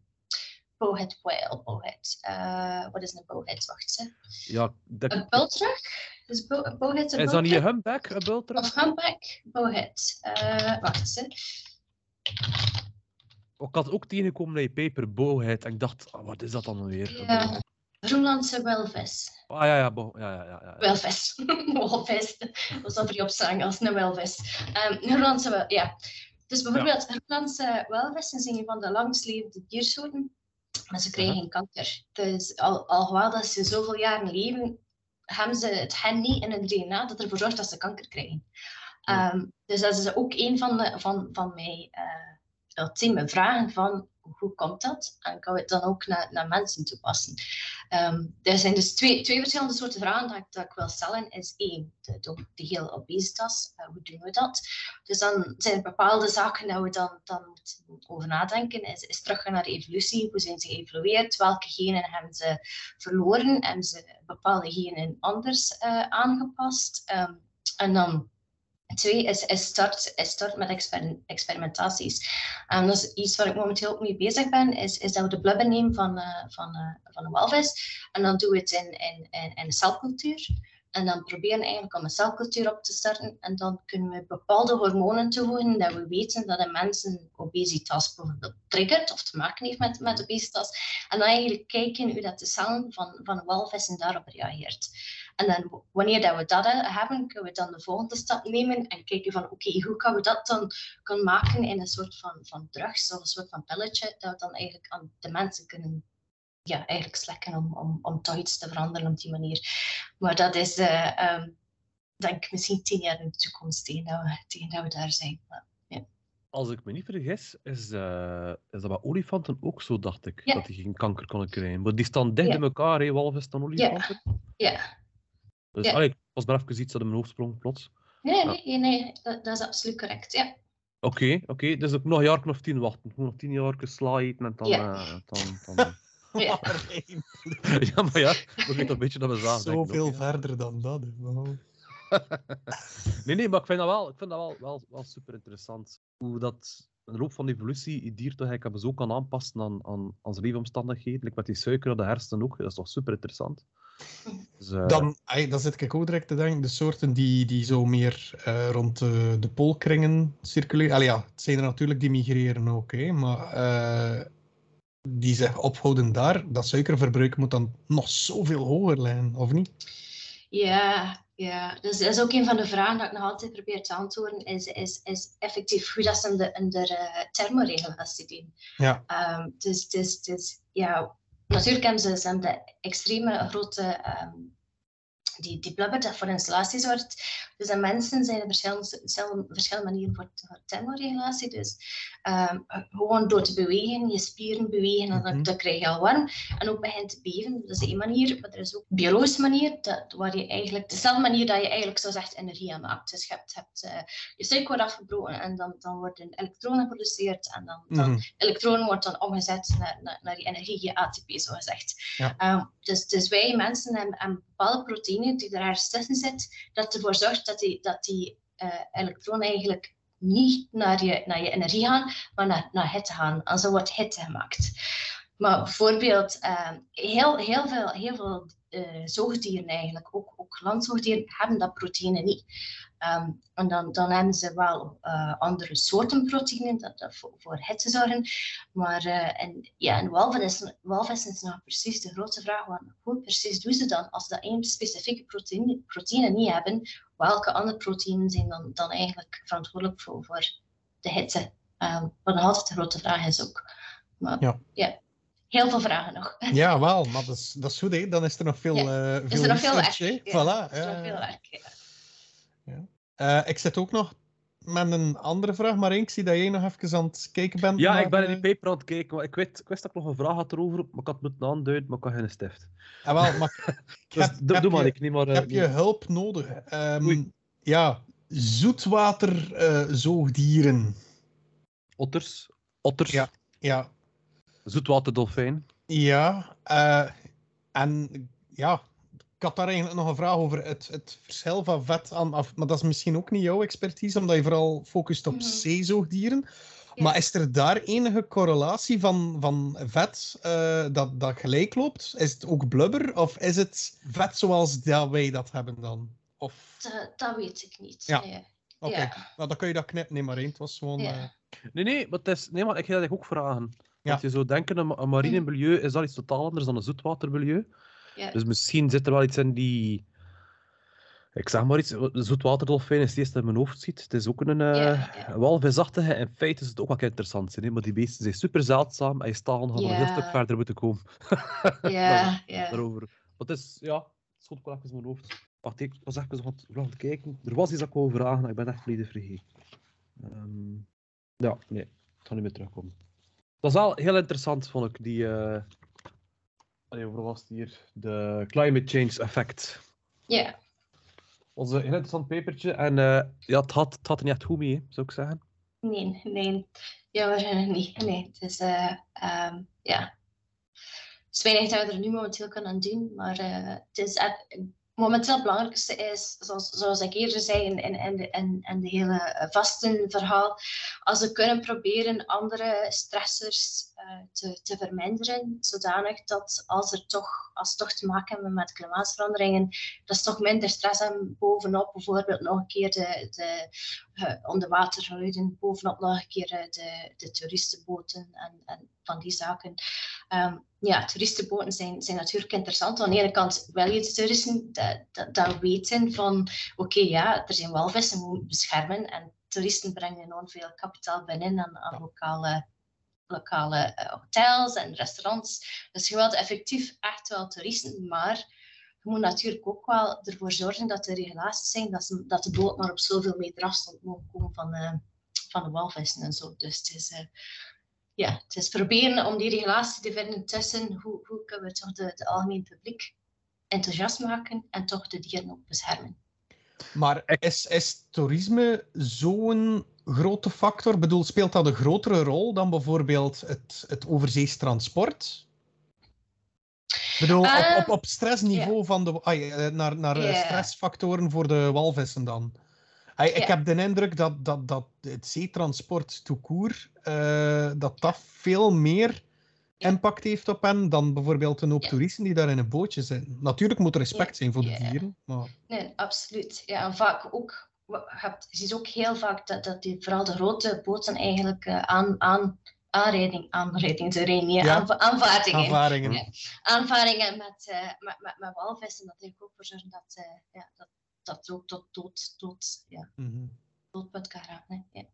Speaker 2: bowhead whale, bowhead. Eh, wat is een bowhead? Wacht eens.
Speaker 1: Ja, dat,
Speaker 2: Een bultrug? Is bo een bowhead een
Speaker 1: is dat niet een humpback, een bultrug?
Speaker 2: Of humpback? Bowhead. Eh, wacht eens.
Speaker 1: Ik had ook tegengekomen je paper bowhead en ik dacht, ah, wat is dat dan weer?
Speaker 2: Ja. Groenlandse welvis.
Speaker 1: Ah ja, ja, bo- ja, ja, ja, ja.
Speaker 2: Welvis. walvis. Dat zal er op staan als een welvis. Ehm Groenlandse wel, ja. Dus bijvoorbeeld, Groenlandse welvissen zijn een van de langstlevende diersoorten, maar ze krijgen geen kanker. Dus al, alhoewel dat ze zoveel jaren leven, hebben ze het gen niet in hun DNA dat ervoor zorgt dat ze kanker krijgen. Ehm, dus dat is ook een van, de, van, van mijn eh, ultieme vragen van hoe komt dat? En kan het dan ook naar, naar mensen toepassen? Ehm, er zijn dus twee, twee verschillende soorten vragen dat ik, dat ik wil stellen. Is één, de, de, de hele obesitas. Eh, hoe doen we dat? Dus dan zijn er bepaalde zaken dat we dan, dan moeten over nadenken. Is, is naar de evolutie. Hoe zijn ze geëvolueerd? Welke genen hebben ze verloren? Hebben ze bepaalde genen anders eh, aangepast? Ehm, en dan Twee is, is, start, is start met exper- experimentaties. En dat is iets waar ik momenteel ook mee bezig ben, is, is dat we de blubber nemen van, eh, van, eh, van een walvis en dan doen we het in, in, in, in celcultuur. En dan proberen eigenlijk om een celcultuur op te starten en dan kunnen we bepaalde hormonen toevoegen dat we weten dat een mensen obesitas bijvoorbeeld triggert of te maken heeft met, met obesitas. En dan eigenlijk kijken hoe dat de cellen van, van walvissen daarop reageert. En dan wanneer dat we dat eh, hebben, kunnen we dan de volgende stap nemen en kijken van oké, hoe kan we dat dan kunnen maken in een soort van, van drugs of een soort van pilletje dat we dan eigenlijk aan de mensen kunnen ja, eigenlijk slekken om, om, om toch iets te veranderen op die manier. Maar dat is, eh, ehm, denk ik, misschien tien jaar in de toekomst tegen dat we, tegen dat we daar zijn. Maar,
Speaker 1: Als ik me niet vergis, is, eh, is dat bij olifanten ook zo, dacht ik.
Speaker 2: Ja.
Speaker 1: Dat die geen kanker konden krijgen. Maar die staan dicht
Speaker 2: Ja.
Speaker 1: in elkaar, hè, walvis dan olifanten.
Speaker 2: ja.
Speaker 1: Dus
Speaker 2: Ja.
Speaker 1: allee, was maar even iets dat in mijn hoofd sprong, plots.
Speaker 2: Nee,
Speaker 1: Ja.
Speaker 2: nee, nee, nee dat, dat is absoluut correct. Ja.
Speaker 1: Oké, oké. Dus ook nog een jaar of tien wachten. Ik moet nog tien jaar sla eten en dan...
Speaker 2: Ja.
Speaker 1: eh, dan, dan...
Speaker 2: Ja.
Speaker 1: Ja, maar ja, we weten een beetje dat we zagen. ik
Speaker 3: Zoveel verder dan dat.
Speaker 1: Nee, nee, maar ik vind dat wel, ik vind dat wel, wel, wel super interessant. Hoe dat in de loop van de evolutie je dier toch eigenlijk zo kan aanpassen aan, aan, aan zijn leefomstandigheden. Like met die suiker de hersenen ook. Dat is toch super interessant. Dus, uh...
Speaker 3: Dan, ay, dan zit ik ook direct te denken, de soorten die, die zo meer uh, rond de, de poolkringen circuleren. Allee, ja, het zijn er natuurlijk die migreren ook, hè, maar uh, die zich ophouden daar, dat suikerverbruik moet dan nog zoveel hoger liggen, of niet?
Speaker 2: Ja, ja, dus dat is ook een van de vragen dat ik nog altijd probeer te antwoorden, is, is, is effectief hoe dat ze in de, in de thermoregulatie doen.
Speaker 3: Ja.
Speaker 2: Um, dus, dus, dus ja, natuurlijk hebben de extreme grote um, die, die blubber dat voor installatie zorgt. Dus aan mensen zijn er verschillende, verschillende manieren voor, voor thermoregulatie. Dus um, gewoon door te bewegen, je spieren bewegen, en dan, dan krijg je al warm. En ook begint te beven. Dat is één manier. Maar er is ook een biologische manier, dat, waar je eigenlijk, dezelfde manier dat je eigenlijk zo zegt energie aan maakt. Dus je hebt, hebt uh, je suiker wordt afgebroken en dan, dan worden elektronen geproduceerd. En dan, dan
Speaker 3: Mhm.
Speaker 2: elektronen wordt dan omgezet naar, naar, naar die energie, je ATP zo gezegd.
Speaker 3: Ja.
Speaker 2: Um, dus, dus wij mensen hebben, hebben bepaalde proteïnen die er ergens tussen zit, dat ervoor zorgt dat die, dat die uh, elektronen eigenlijk niet naar je, naar je energie gaan, maar naar, naar hitte gaan. En zo wordt hitte gemaakt. Maar bijvoorbeeld, uh, heel, heel veel, heel veel uh, zoogdieren eigenlijk, ook, ook landzoogdieren, hebben dat proteïne niet. Um, en dan, dan hebben ze wel uh, andere soorten proteïnen dat, dat voor, voor hitte zorgen. Maar uh, en, ja, en walvissen is nog precies de grote vraag. Want hoe precies doen ze dan als ze dat één specifieke proteïne, proteïne niet hebben? Welke andere proteïnen zijn dan, dan eigenlijk verantwoordelijk voor, voor de hitte? Um, wat nog altijd de grote vraag is ook. Maar
Speaker 3: Ja.
Speaker 2: heel veel vragen nog.
Speaker 3: Ja, wel, maar dat is, dat is goed, hè. Dan is er nog veel,
Speaker 2: Ja.
Speaker 3: uh, veel
Speaker 2: Is er nog veel werk?
Speaker 3: hè.
Speaker 2: Ja,
Speaker 3: Voilà.
Speaker 2: is er nog veel werk, ja.
Speaker 3: Uh, ik zit ook nog met een andere vraag, maar ik zie dat jij nog even aan het kijken bent.
Speaker 1: Ja,
Speaker 3: naar,
Speaker 1: ik ben in
Speaker 3: eh,
Speaker 1: die paper aan het kijken. Maar ik, weet, ik wist dat ik nog een vraag had erover, maar ik had het moeten aanduiden, maar ik had geen stift.
Speaker 3: Ah, wel, maar
Speaker 1: Dus
Speaker 3: heb-
Speaker 1: doe,
Speaker 3: heb
Speaker 1: maar,
Speaker 3: je-
Speaker 1: ik niet maar... eh,
Speaker 3: heb je hulp nodig.
Speaker 1: Oei.
Speaker 3: ja, zoetwaterzoogdieren.
Speaker 1: Otters. Otters.
Speaker 3: Ja. ja,
Speaker 1: Zoetwaterdolfijn.
Speaker 3: ja. eh, en ja, ik had daar eigenlijk nog een vraag over het, het verschil van vet aan af. Maar dat is misschien ook niet jouw expertise, omdat je vooral focust op
Speaker 2: Mhm.
Speaker 3: zeezoogdieren.
Speaker 2: Ja.
Speaker 3: Maar is er daar enige correlatie van, van vet eh, dat, dat gelijk loopt? Is het ook blubber of is het vet zoals dat wij dat hebben dan? Of...
Speaker 2: Dat, dat weet ik niet.
Speaker 3: Ja.
Speaker 2: nee.
Speaker 3: Oké,
Speaker 2: Ja.
Speaker 3: nou, dan kun je dat knippen. Nee, maar één. Het was gewoon...
Speaker 2: Ja.
Speaker 3: eh,
Speaker 1: Nee, nee, maar, het is, nee, maar ik ga dat ook vragen.
Speaker 3: Ja.
Speaker 1: Want je zou denken, een, een marine milieu is dat iets totaal anders dan een zoetwatermilieu.
Speaker 2: Ja.
Speaker 1: Dus misschien zit er wel iets in die... Ik zeg maar iets, zoetwaterdolfijn is het eerste in mijn hoofd ziet. Het is ook een uh,
Speaker 2: Ja, ja.
Speaker 1: een walvisachtige. In feite is het ook wel interessant. Hè? Maar die beesten zijn super zeldzaam en je gaat nog een heel stuk verder moeten komen.
Speaker 2: Ja, ja.
Speaker 1: Daarover. Maar het is, ja, het wel even in mijn hoofd. Wacht, ik was even aan het, aan het kijken. Er was iets dat ik wou vragen, maar ik ben echt volledig vergeten. Ehm, ja, nee, het gaat niet meer terugkomen. Dat is wel heel interessant, vond ik, die... eh Allee, over was het hier? De climate change effect.
Speaker 2: Ja.
Speaker 1: Dat was een interessant papertje en eh, ja, het had, het had er niet echt goed mee, hè, zou ik zeggen.
Speaker 2: Nee, nee. Ja, waarschijnlijk niet. Nee, het is, eh, ehm, ja. Het is weinig dat we er nu momenteel kunnen doen, maar eh, het is eh, momenteel het belangrijkste is, zoals, zoals ik eerder zei in, in, in, de, in, in de hele eh, als we kunnen proberen andere stressors eh, te, te verminderen, zodanig dat als, er toch, als we toch te maken hebben met klimaatveranderingen, dat ze toch minder stress hebben bovenop bijvoorbeeld nog een keer de, de uh, bovenop nog een keer de, de toeristenboten en, en van die zaken. Um, ja, toeristenboten zijn, zijn natuurlijk interessant. Aan de ene kant wil je de toeristen dat, dat, weten van oké, ja, er zijn walvissen, we moeten beschermen en toeristen brengen enorm veel kapitaal binnen aan, aan lokale, lokale uh, hotels en restaurants. Dus je wilt effectief echt wel toeristen, maar je moet natuurlijk ook wel ervoor zorgen dat er regulaties zijn, dat, dat de boot maar op zoveel meter afstand moet komen van, uh, van de walvissen en zo. Dus het is, uh, ja, het is proberen om die regulatie te vinden tussen hoe, hoe kunnen we toch de, de algemeen publiek enthousiast maken en toch de dieren ook beschermen.
Speaker 3: Maar is, is toerisme zo'n grote factor? Bedoel, speelt dat een grotere rol dan bijvoorbeeld het, het overzees transport? Ik bedoel, op, op, op stressniveau yeah. van de, ay, naar, naar yeah. stressfactoren voor de walvissen dan. Hey, Ik
Speaker 2: Ja.
Speaker 3: heb de indruk dat, dat, dat het zeetransport court, eh, dat dat veel meer
Speaker 2: Ja.
Speaker 3: impact heeft op hen dan bijvoorbeeld een hoop
Speaker 2: Ja.
Speaker 3: toeristen die daar in een bootje zitten. Natuurlijk moet er respect zijn voor de dieren, maar
Speaker 2: Nee, absoluut. Ja, en vaak ook, je ziet ook heel vaak dat, dat die, vooral de grote boten eigenlijk eh, aan, aan, aanrijding, aanrijding, sorry, niet,
Speaker 3: Ja.
Speaker 2: aanva- aanvaardingen,
Speaker 3: ervaringen.
Speaker 2: Ja. aanvaringen met, eh, met, met, met walvissen, dat heeft ook voor zorgen dat, eh, ja, dat, dat ook tot dood, dood, ja,
Speaker 3: Mhm.
Speaker 2: doodpunt kan hè. Ja.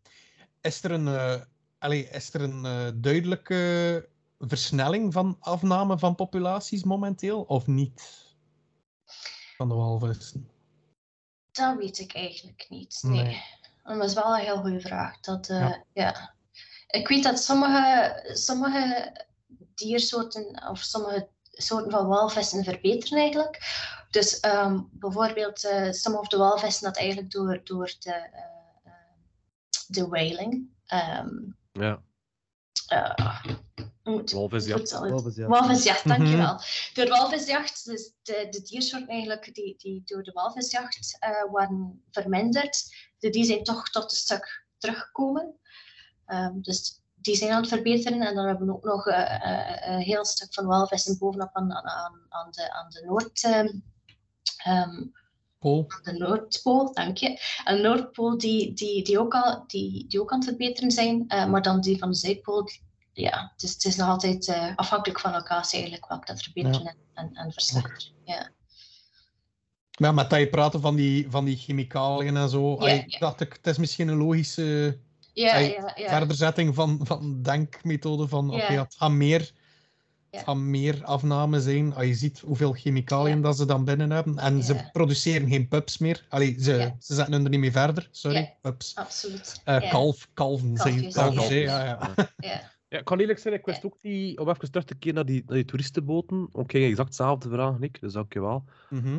Speaker 3: Is er een, eh, allee, is er een eh, duidelijke versnelling van afname van populaties momenteel, of niet? Van de walvissen.
Speaker 2: Dat weet ik eigenlijk niet. Nee. Dat is wel een heel goede vraag. Dat, eh,
Speaker 3: Ja.
Speaker 2: ja. Ik weet dat sommige, sommige diersoorten of sommige soorten van walvissen verbeteren eigenlijk. Dus ehm, bijvoorbeeld eh sommige of de walvissen dat eigenlijk door, door de, eh, eh, de whaling. ehm,
Speaker 1: Ja,
Speaker 2: eh,
Speaker 1: walvisjacht.
Speaker 4: Walvisjacht.
Speaker 2: Walvisjacht, dankjewel. Door de walvisjacht, dus de, de diersoorten eigenlijk die, die door de walvisjacht eh, waren verminderd, de, die zijn toch tot een stuk teruggekomen. Ehm, dus die zijn aan het verbeteren. En dan hebben we ook nog eh, eh, een heel stuk van walvissen bovenop aan, aan, aan, de, aan de Noord... ehm, ehm, de Noordpool, dank je. En de Noordpool die, die, die, ook al, die, die ook aan het verbeteren zijn, eh, maar dan die van de Zuidpool, ja, het is, het is nog altijd afhankelijk van locatie eigenlijk welke dat verbeteren en, en. Ja.
Speaker 3: Ja, met dat je praten van die, van die chemicaliën en zo, allee,
Speaker 2: ja.
Speaker 3: dacht ik, het is misschien een logische
Speaker 2: Ja, ja, ja.
Speaker 3: verderzetting van, van denkmethode van,
Speaker 2: Ja.
Speaker 3: oké, het gaat meer,
Speaker 2: Ja.
Speaker 3: het gaat meer afname zijn als je ziet hoeveel chemicaliën
Speaker 2: Ja.
Speaker 3: dat ze dan binnen hebben. En ze produceren geen pups meer. Allee, ze,
Speaker 2: Ja.
Speaker 3: ze zetten hun er niet mee verder, sorry,
Speaker 2: Ja.
Speaker 3: pups.
Speaker 2: Absoluut.
Speaker 3: Eh,
Speaker 2: ja.
Speaker 3: kalf, kalven zijn
Speaker 2: Kalfjes,
Speaker 3: kalfjes, hè,
Speaker 1: ja.
Speaker 3: ja, ja.
Speaker 1: Ik kan eerlijk zijn, ik wist ook niet, om even terug te keren naar die, naar die toeristenboten. Oké, exact hetzelfde vraag, Nick, dus dankjewel.
Speaker 3: Mhm.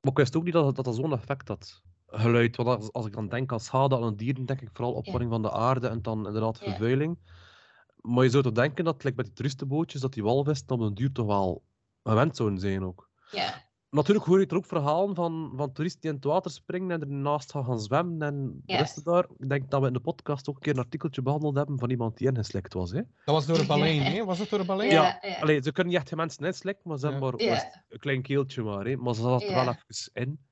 Speaker 1: Maar ik wist ook niet dat dat, dat zo'n effect had. Geluid, want als, als ik dan denk aan schade aan een dieren, denk ik vooral opwarming van de aarde en dan inderdaad vervuiling. Maar je zou toch denken dat, like met die toeristenbootjes, dat die walvissen op een duur toch wel gewend zouden zijn ook.
Speaker 2: Ja.
Speaker 1: Natuurlijk hoor je er ook verhalen van, van toeristen die in het water springen en ernaast gaan, gaan zwemmen en
Speaker 2: Ja.
Speaker 1: daar. Ik denk dat we in de podcast ook een keer een artikeltje behandeld hebben van iemand die ingeslikt was. Hè?
Speaker 3: Dat was door een balein, hè? Was het door een balein?
Speaker 2: Ja, ja.
Speaker 1: Allee, ze kunnen niet echt mensen inslikken, maar ze hebben maar een klein keeltje maar. Hè? Maar ze zat er wel even in.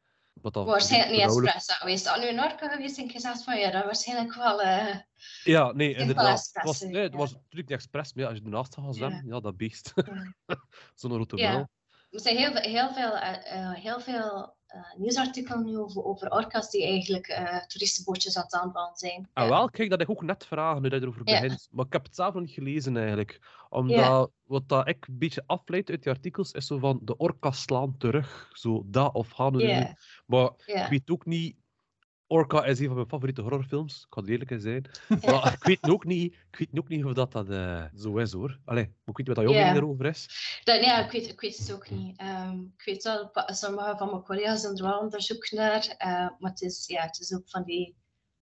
Speaker 1: Wat dat
Speaker 2: Waarschijnlijk niet expres geweest. Als nu een orka geweest en gezegd van ja, dat waarschijnlijk wel. eh,
Speaker 1: Ja, nee, inderdaad. Het was, nee, het
Speaker 2: ja.
Speaker 1: was natuurlijk niet expres, maar ja, als je ernaast gaat gaan zwemmen, ja, dat beest.
Speaker 2: Ja.
Speaker 1: Zo'n grote
Speaker 2: Ja.
Speaker 1: muil.
Speaker 2: Er zijn heel, veel- heel veel, eh, heel veel eh, nieuwsartikelen nu over, over orka's die eigenlijk eh, toeristenbootjes aan het aanvallen zijn.
Speaker 1: Ah,
Speaker 2: Ja.
Speaker 1: wel, kijk, dat ik ook net vragen nu dat je erover begint. Maar ik heb het zelf nog niet gelezen eigenlijk. Omdat wat dat ik een beetje afleid uit die artikels is zo van de orka's slaan terug. Zo dat of gaan we Maar ik weet ook niet. Orca is een van mijn favoriete horrorfilms. Ik ga er eerlijk in zijn. Maar ik weet ook niet, ik weet ook niet of dat, dat eh, zo is hoor. Allee, ik weet niet wat jouw mening erover is.
Speaker 2: Dat, ja, ik weet, ik weet het ook niet. Ehm, ik weet wel, sommige van mijn collega's doen er wel onderzoek naar. eh, maar het is, ja, het is ook van die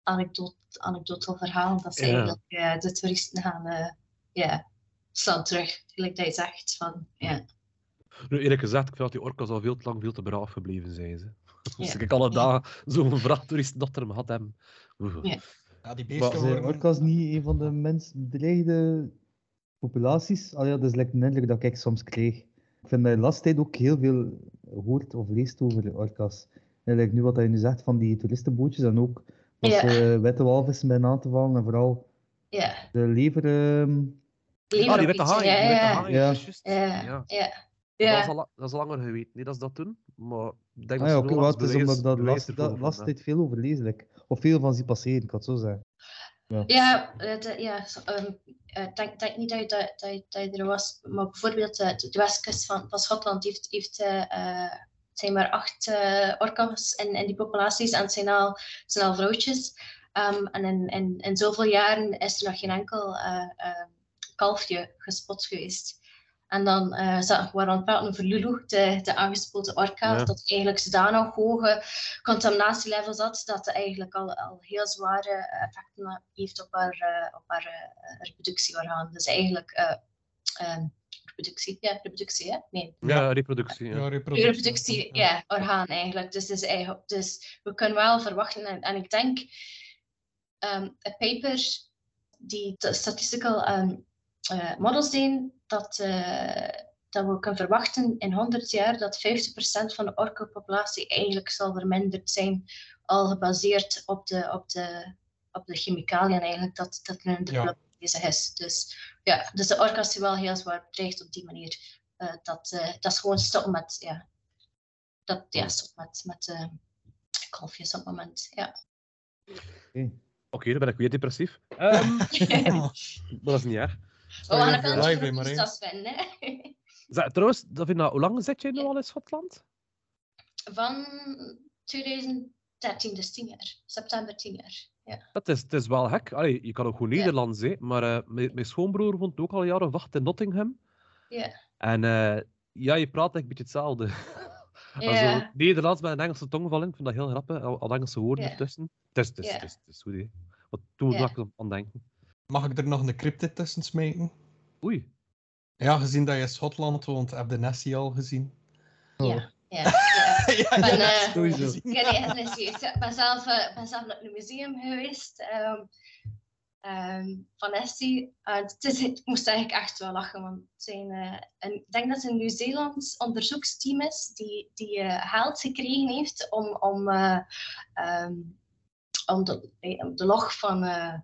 Speaker 2: anekdote, anekdotal verhaal dat ze
Speaker 1: Ja.
Speaker 2: eigenlijk eh, de toeristen gaan ja, slaan terug. Gelijk dat je zegt van ja.
Speaker 1: Nu, eerlijk gezegd, ik vind dat die orka's al veel te lang veel te braaf gebleven zijn. Ze. Dus
Speaker 2: Ja.
Speaker 1: ik alle dagen zo'n vrachttoeristen dat er hem had hebben. Oeh.
Speaker 2: Ja.
Speaker 3: Ja, die
Speaker 1: Maar-
Speaker 3: beesten worden...
Speaker 4: orka's niet een van de minst bedreigde populaties? Al ja, dat is like een indruk dat ik soms kreeg. Ik vind dat je de laatste tijd ook heel veel hoort of leest over orka's. En like nu wat je nu zegt van die toeristenbootjes en ook dat
Speaker 2: Ja.
Speaker 4: ze witte walvissen bij aan te vallen en vooral
Speaker 2: Ja,
Speaker 4: de lever... ehm,
Speaker 1: Ah, die witte
Speaker 2: Leverpiet,
Speaker 1: haai.
Speaker 2: ja,
Speaker 1: die witte
Speaker 2: ja.
Speaker 1: haai,
Speaker 4: Ja.
Speaker 1: is.
Speaker 2: Ja,
Speaker 1: Ja.
Speaker 2: ja.
Speaker 1: Dat, is al, dat is langer geweten, nee, dat ze dat doen. Maar denk
Speaker 4: Ah
Speaker 1: dat
Speaker 4: ja, oké, het is omdat ik dat last, dat last tijd veel overlezen. like. Of veel van zie passeren, ik kan het zo zeggen.
Speaker 2: Ja, eh, de- ja ehm, eh, ik denk, denk niet dat je, dat, dat, je- dat je er was, maar bijvoorbeeld eh, de, de westkust van, van Schotland heeft, heeft eh, eh, het zijn maar acht eh orka's in, in die populaties en het zijn al, het zijn al vrouwtjes. Ehm, en in, in, in zoveel jaren is er nog geen enkel eh, eh, kalfje gespot geweest. En dan eh za- waren we aan het praten over Lulu, de, de aangespoten orka,
Speaker 1: Ja.
Speaker 2: dat eigenlijk zodanig hoge contaminatielevels had, dat het eigenlijk al, al heel zware effecten heeft op haar, eh, op haar eh, reproductieorgaan. Dus eigenlijk, eh, ehm, reproductie. Ja, reproductie, hè? Nee.
Speaker 1: Ja, reproductie. Ja.
Speaker 3: Ja,
Speaker 2: reproductie, ja, orgaan eigenlijk. Dus, het is eigenlijk, dus we kunnen wel verwachten, en, en ik denk, ehm, een paper die statistical ehm, eh, models doen, dat, eh, dat we kunnen verwachten in 100 jaar dat 50% van de orkopopulatie eigenlijk zal verminderd zijn, al gebaseerd op de, op de, op de chemicaliën eigenlijk, dat, dat nu de
Speaker 3: Ja.
Speaker 2: blub bezig is. Dus ja, dus de orka's zijn wel heel zwaar bedreigd op die manier. Eh, dat, eh, dat is gewoon stoppen met, ja, dat, ja, stop met, met eh, kalfjes op het moment. Ja.
Speaker 1: Oké, dan ben ik weer depressief. Ehm, dat is niet erg.
Speaker 2: We gaan een
Speaker 3: voor
Speaker 2: filmpje? Stas vinden.
Speaker 1: Zeg, trouwens, Davina, hoe lang zit jij nu al in Schotland?
Speaker 2: Van 2013, dus 10 jaar. September 10 jaar. Ja.
Speaker 1: Dat is, het is wel gek. Allee, je kan ook gewoon
Speaker 2: Ja.
Speaker 1: Nederlands, hè. maar eh, mijn, mijn schoonbroer woont ook al jaren of acht in Nottingham.
Speaker 2: Ja.
Speaker 1: En eh, ja, je praat echt een beetje hetzelfde.
Speaker 2: Ja.
Speaker 1: Also, Nederlands met een Engelse tongval, ik vind dat heel grappig. Al, al Engelse woorden
Speaker 2: Ja.
Speaker 1: ertussen. Het is, het is,
Speaker 2: Ja.
Speaker 1: het is, het is goed, hè. Wat toen
Speaker 2: Ja.
Speaker 1: ja. ik aan denken.
Speaker 3: Mag ik er nog een cryptid tussen smijten?
Speaker 1: Oei.
Speaker 3: Ja, gezien dat je in Schotland woont, heb je Nessie al gezien.
Speaker 4: Oh.
Speaker 2: Ja. Ja. ja.
Speaker 3: ja,
Speaker 2: Ben,
Speaker 3: ja,
Speaker 2: eh,
Speaker 3: sowieso.
Speaker 2: Ik ben zelf, eh, ben zelf naar het museum geweest ehm, ehm, van Essie. En het is, ik moest eigenlijk echt wel lachen, want het zijn, eh, een, ik denk dat het een Nieuw-Zeelands onderzoeksteam is die, die eh, geld gekregen heeft om, om, eh, ehm, om, de, om de log van eh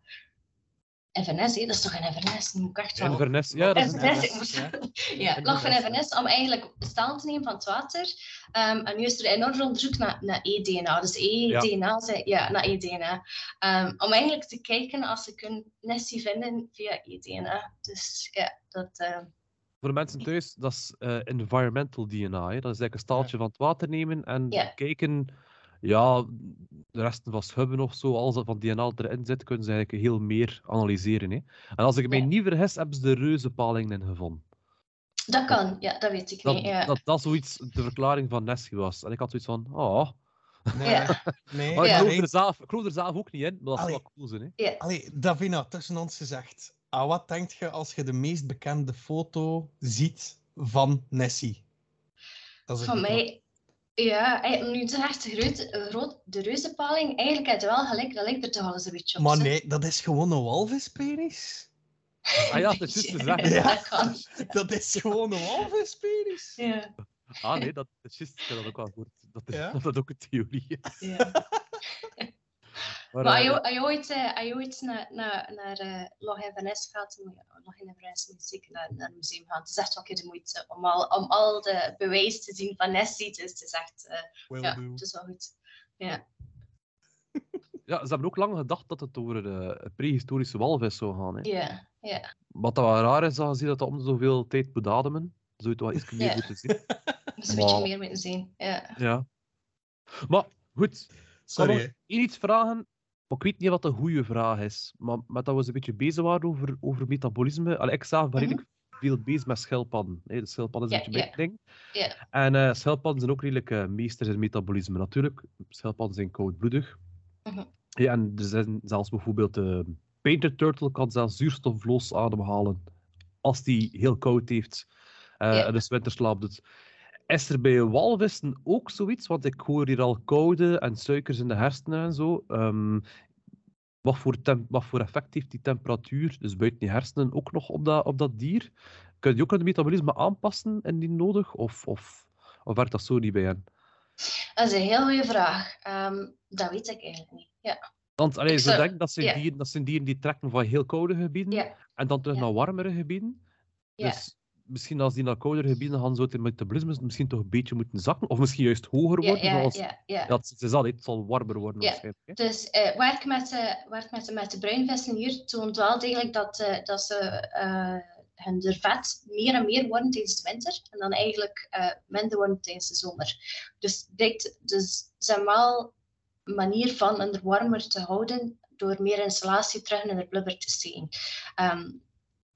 Speaker 2: FNS, hè? dat is toch een FNS? Moet ik echt wel...
Speaker 1: Inverness. Ja, dat is een
Speaker 2: moest... Ja, log van Inverness, om eigenlijk staan te nemen van het water. Ehm, en nu is er enorm onderzoek naar, naar e-DNA. Dus e-DNA, zijn- ja, naar e-DNA. Ehm, om eigenlijk te kijken als ze kunnen Nessie vinden via e-DNA. Dus ja, dat... ehm,
Speaker 1: Voor de mensen thuis, dat is eh, environmental DNA. Hè. Dat is eigenlijk een staaltje van het water nemen en
Speaker 2: Ja.
Speaker 1: kijken, ja, de resten van schubben of zo, als dat van DNA erin zit, kunnen ze eigenlijk heel meer analyseren. Hè. En als ik mij
Speaker 2: Ja.
Speaker 1: niet vergis, hebben ze de reuzenpalingen in gevonden.
Speaker 2: dat kan, ja, dat weet ik
Speaker 1: Dat,
Speaker 2: niet. Ja.
Speaker 1: dat dat zoiets de verklaring van Nessie was. En ik had zoiets van, oh,
Speaker 3: Nee,
Speaker 2: Ja.
Speaker 3: nee,
Speaker 1: maar ik,
Speaker 2: Ja.
Speaker 1: geloof
Speaker 3: nee.
Speaker 1: er zelf, ik geloof er zelf ook niet in, maar dat is wel cool zijn. Hè.
Speaker 3: Allee, Davina, tussen ons gezegd. Ah, wat denk je als je de meest bekende foto ziet van Nessie? Dat is
Speaker 2: Van mij... Ja, eh, nu zegt de, groot, groot, de reuzenpaling, eigenlijk heb je wel gelijk, dat lijkt er toch al eens een beetje op.
Speaker 3: Maar nee, dat is gewoon een walvispenis.
Speaker 1: Ah ja, dat is juist te zeggen.
Speaker 3: Ja.
Speaker 2: Dat kan.
Speaker 3: Dat is gewoon een walvispenis.
Speaker 2: Ja.
Speaker 1: Ah nee, dat is juist, ik heb dat ook al gehoord. Dat, is,
Speaker 3: Ja?
Speaker 1: dat dat ook een theorie is.
Speaker 2: Ja.
Speaker 1: Maar,
Speaker 2: Maar als
Speaker 1: eh,
Speaker 2: je, als je ooit, eh, als je ooit naar, naar, naar eh, Log Inverness gaat, dan moet je Log Inverness moet je zeker naar, naar het museum gaan. Het is echt wel een keer de moeite om al, om al de bewijs te zien van Nessie. Dus het is echt, eh, ja,
Speaker 3: do.
Speaker 2: het is wel goed. Ja,
Speaker 1: Ja, ze hebben ook lang gedacht dat het over de prehistorische walvis zou gaan. Hè.
Speaker 2: ja, ja.
Speaker 1: Wat dat wel raar is, dat je dat dat om zoveel tijd moet ademen. Zou je het wel iets meer moeten zien.
Speaker 2: Dus een beetje
Speaker 1: Maar-
Speaker 2: meer moeten zien. Ja.
Speaker 1: Ja. Maar goed, ik kan
Speaker 3: Sorry.
Speaker 1: nog één iets vragen. Maar ik weet niet wat de goede vraag is. Maar met dat we een beetje bezig waren over, over metabolisme. Allee, ik zelf ben
Speaker 2: Mhm.
Speaker 1: redelijk veel bezig met schildpadden. hè. De schildpadden is een beetje mijn ding. En eh schildpadden zijn ook redelijk eh, meesters in metabolisme. Natuurlijk, schildpadden zijn koudbloedig.
Speaker 2: Mhm.
Speaker 1: Ja, en er zijn zelfs bijvoorbeeld de painter turtle kan zelfs zuurstofloos ademhalen als die heel koud heeft eh en dus winterslaap doet. Is er bij walvissen ook zoiets? Want ik hoor hier al koude en suikers in de hersenen en zo. Ehm, wat, voor wat voor effect heeft die temperatuur, dus buiten die hersenen, ook nog op dat, op dat dier? Kun je ook het metabolisme aanpassen indien nodig? Of, of, of werkt dat zo niet bij hen?
Speaker 2: Dat is een heel goede vraag. Ehm, dat weet ik eigenlijk niet. Ja.
Speaker 1: Want allee,
Speaker 2: Ik
Speaker 1: zo
Speaker 2: zou-
Speaker 1: denk dat zijn, dieren, dat zijn dieren die trekken van heel koude gebieden en dan terug naar warmere gebieden.
Speaker 2: Ja.
Speaker 1: Dus misschien als die naar koudere gebieden gaan, zou het metabolisme misschien toch een beetje moeten zakken. Of misschien juist hoger worden.
Speaker 2: ja,
Speaker 1: zoals,
Speaker 2: ja, ja.
Speaker 1: Ja, het, is al, het zal warmer worden waarschijnlijk. Hè?
Speaker 2: Dus eh werk, met de, werk met, de, met de bruinvissen hier toont wel degelijk dat, eh, dat ze eh hun er vet meer en meer worden tijdens de winter en dan eigenlijk minder worden tijdens de zomer. Dus, dit, dus ze hebben wel een manier van hun er warmer te houden door meer installatie terug in de blubber te steken. Ehm,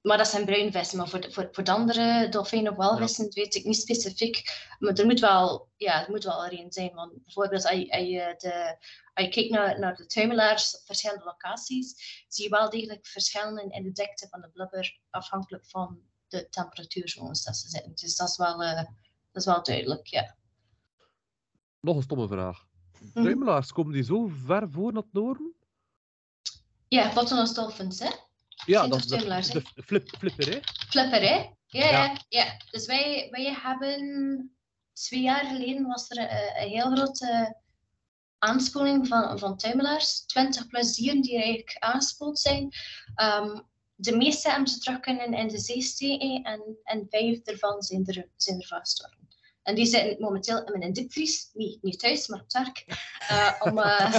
Speaker 2: maar dat zijn bruinvissen. Maar voor de, voor, voor de andere dolfijnen of walvissen weet ik niet specifiek. Maar er moet wel, ja, er moet wel er een zijn. Want bijvoorbeeld als je, als je, de, als je kijkt naar, naar de tuimelaars op verschillende locaties, zie je wel degelijk verschillen in de dikte van de blubber afhankelijk van de temperatuurzones dat ze zitten. Dus dat is wel, eh, dat is wel duidelijk, ja.
Speaker 1: Nog een stomme vraag.
Speaker 2: Mhm.
Speaker 1: Duimelaars, komen die zo ver voor naar het noorden?
Speaker 2: Ja, bottlenose dolphins, hè?
Speaker 1: Ja, dat is de, de flip, flipper, hè?
Speaker 2: Flipper, hè? Ja,
Speaker 1: Ja.
Speaker 2: ja. Dus wij, wij hebben twee jaar geleden was er eh, een heel grote aanspoeling van, van tuimelaars. 20 plus dieren die eigenlijk aangespoeld zijn. Ehm, de meeste hebben ze terug kunnen in de zee steken en, en vijf ervan zijn er, zijn er. En die zitten momenteel in een diepvries, niet, niet thuis, maar op het werk, eh, om, eh,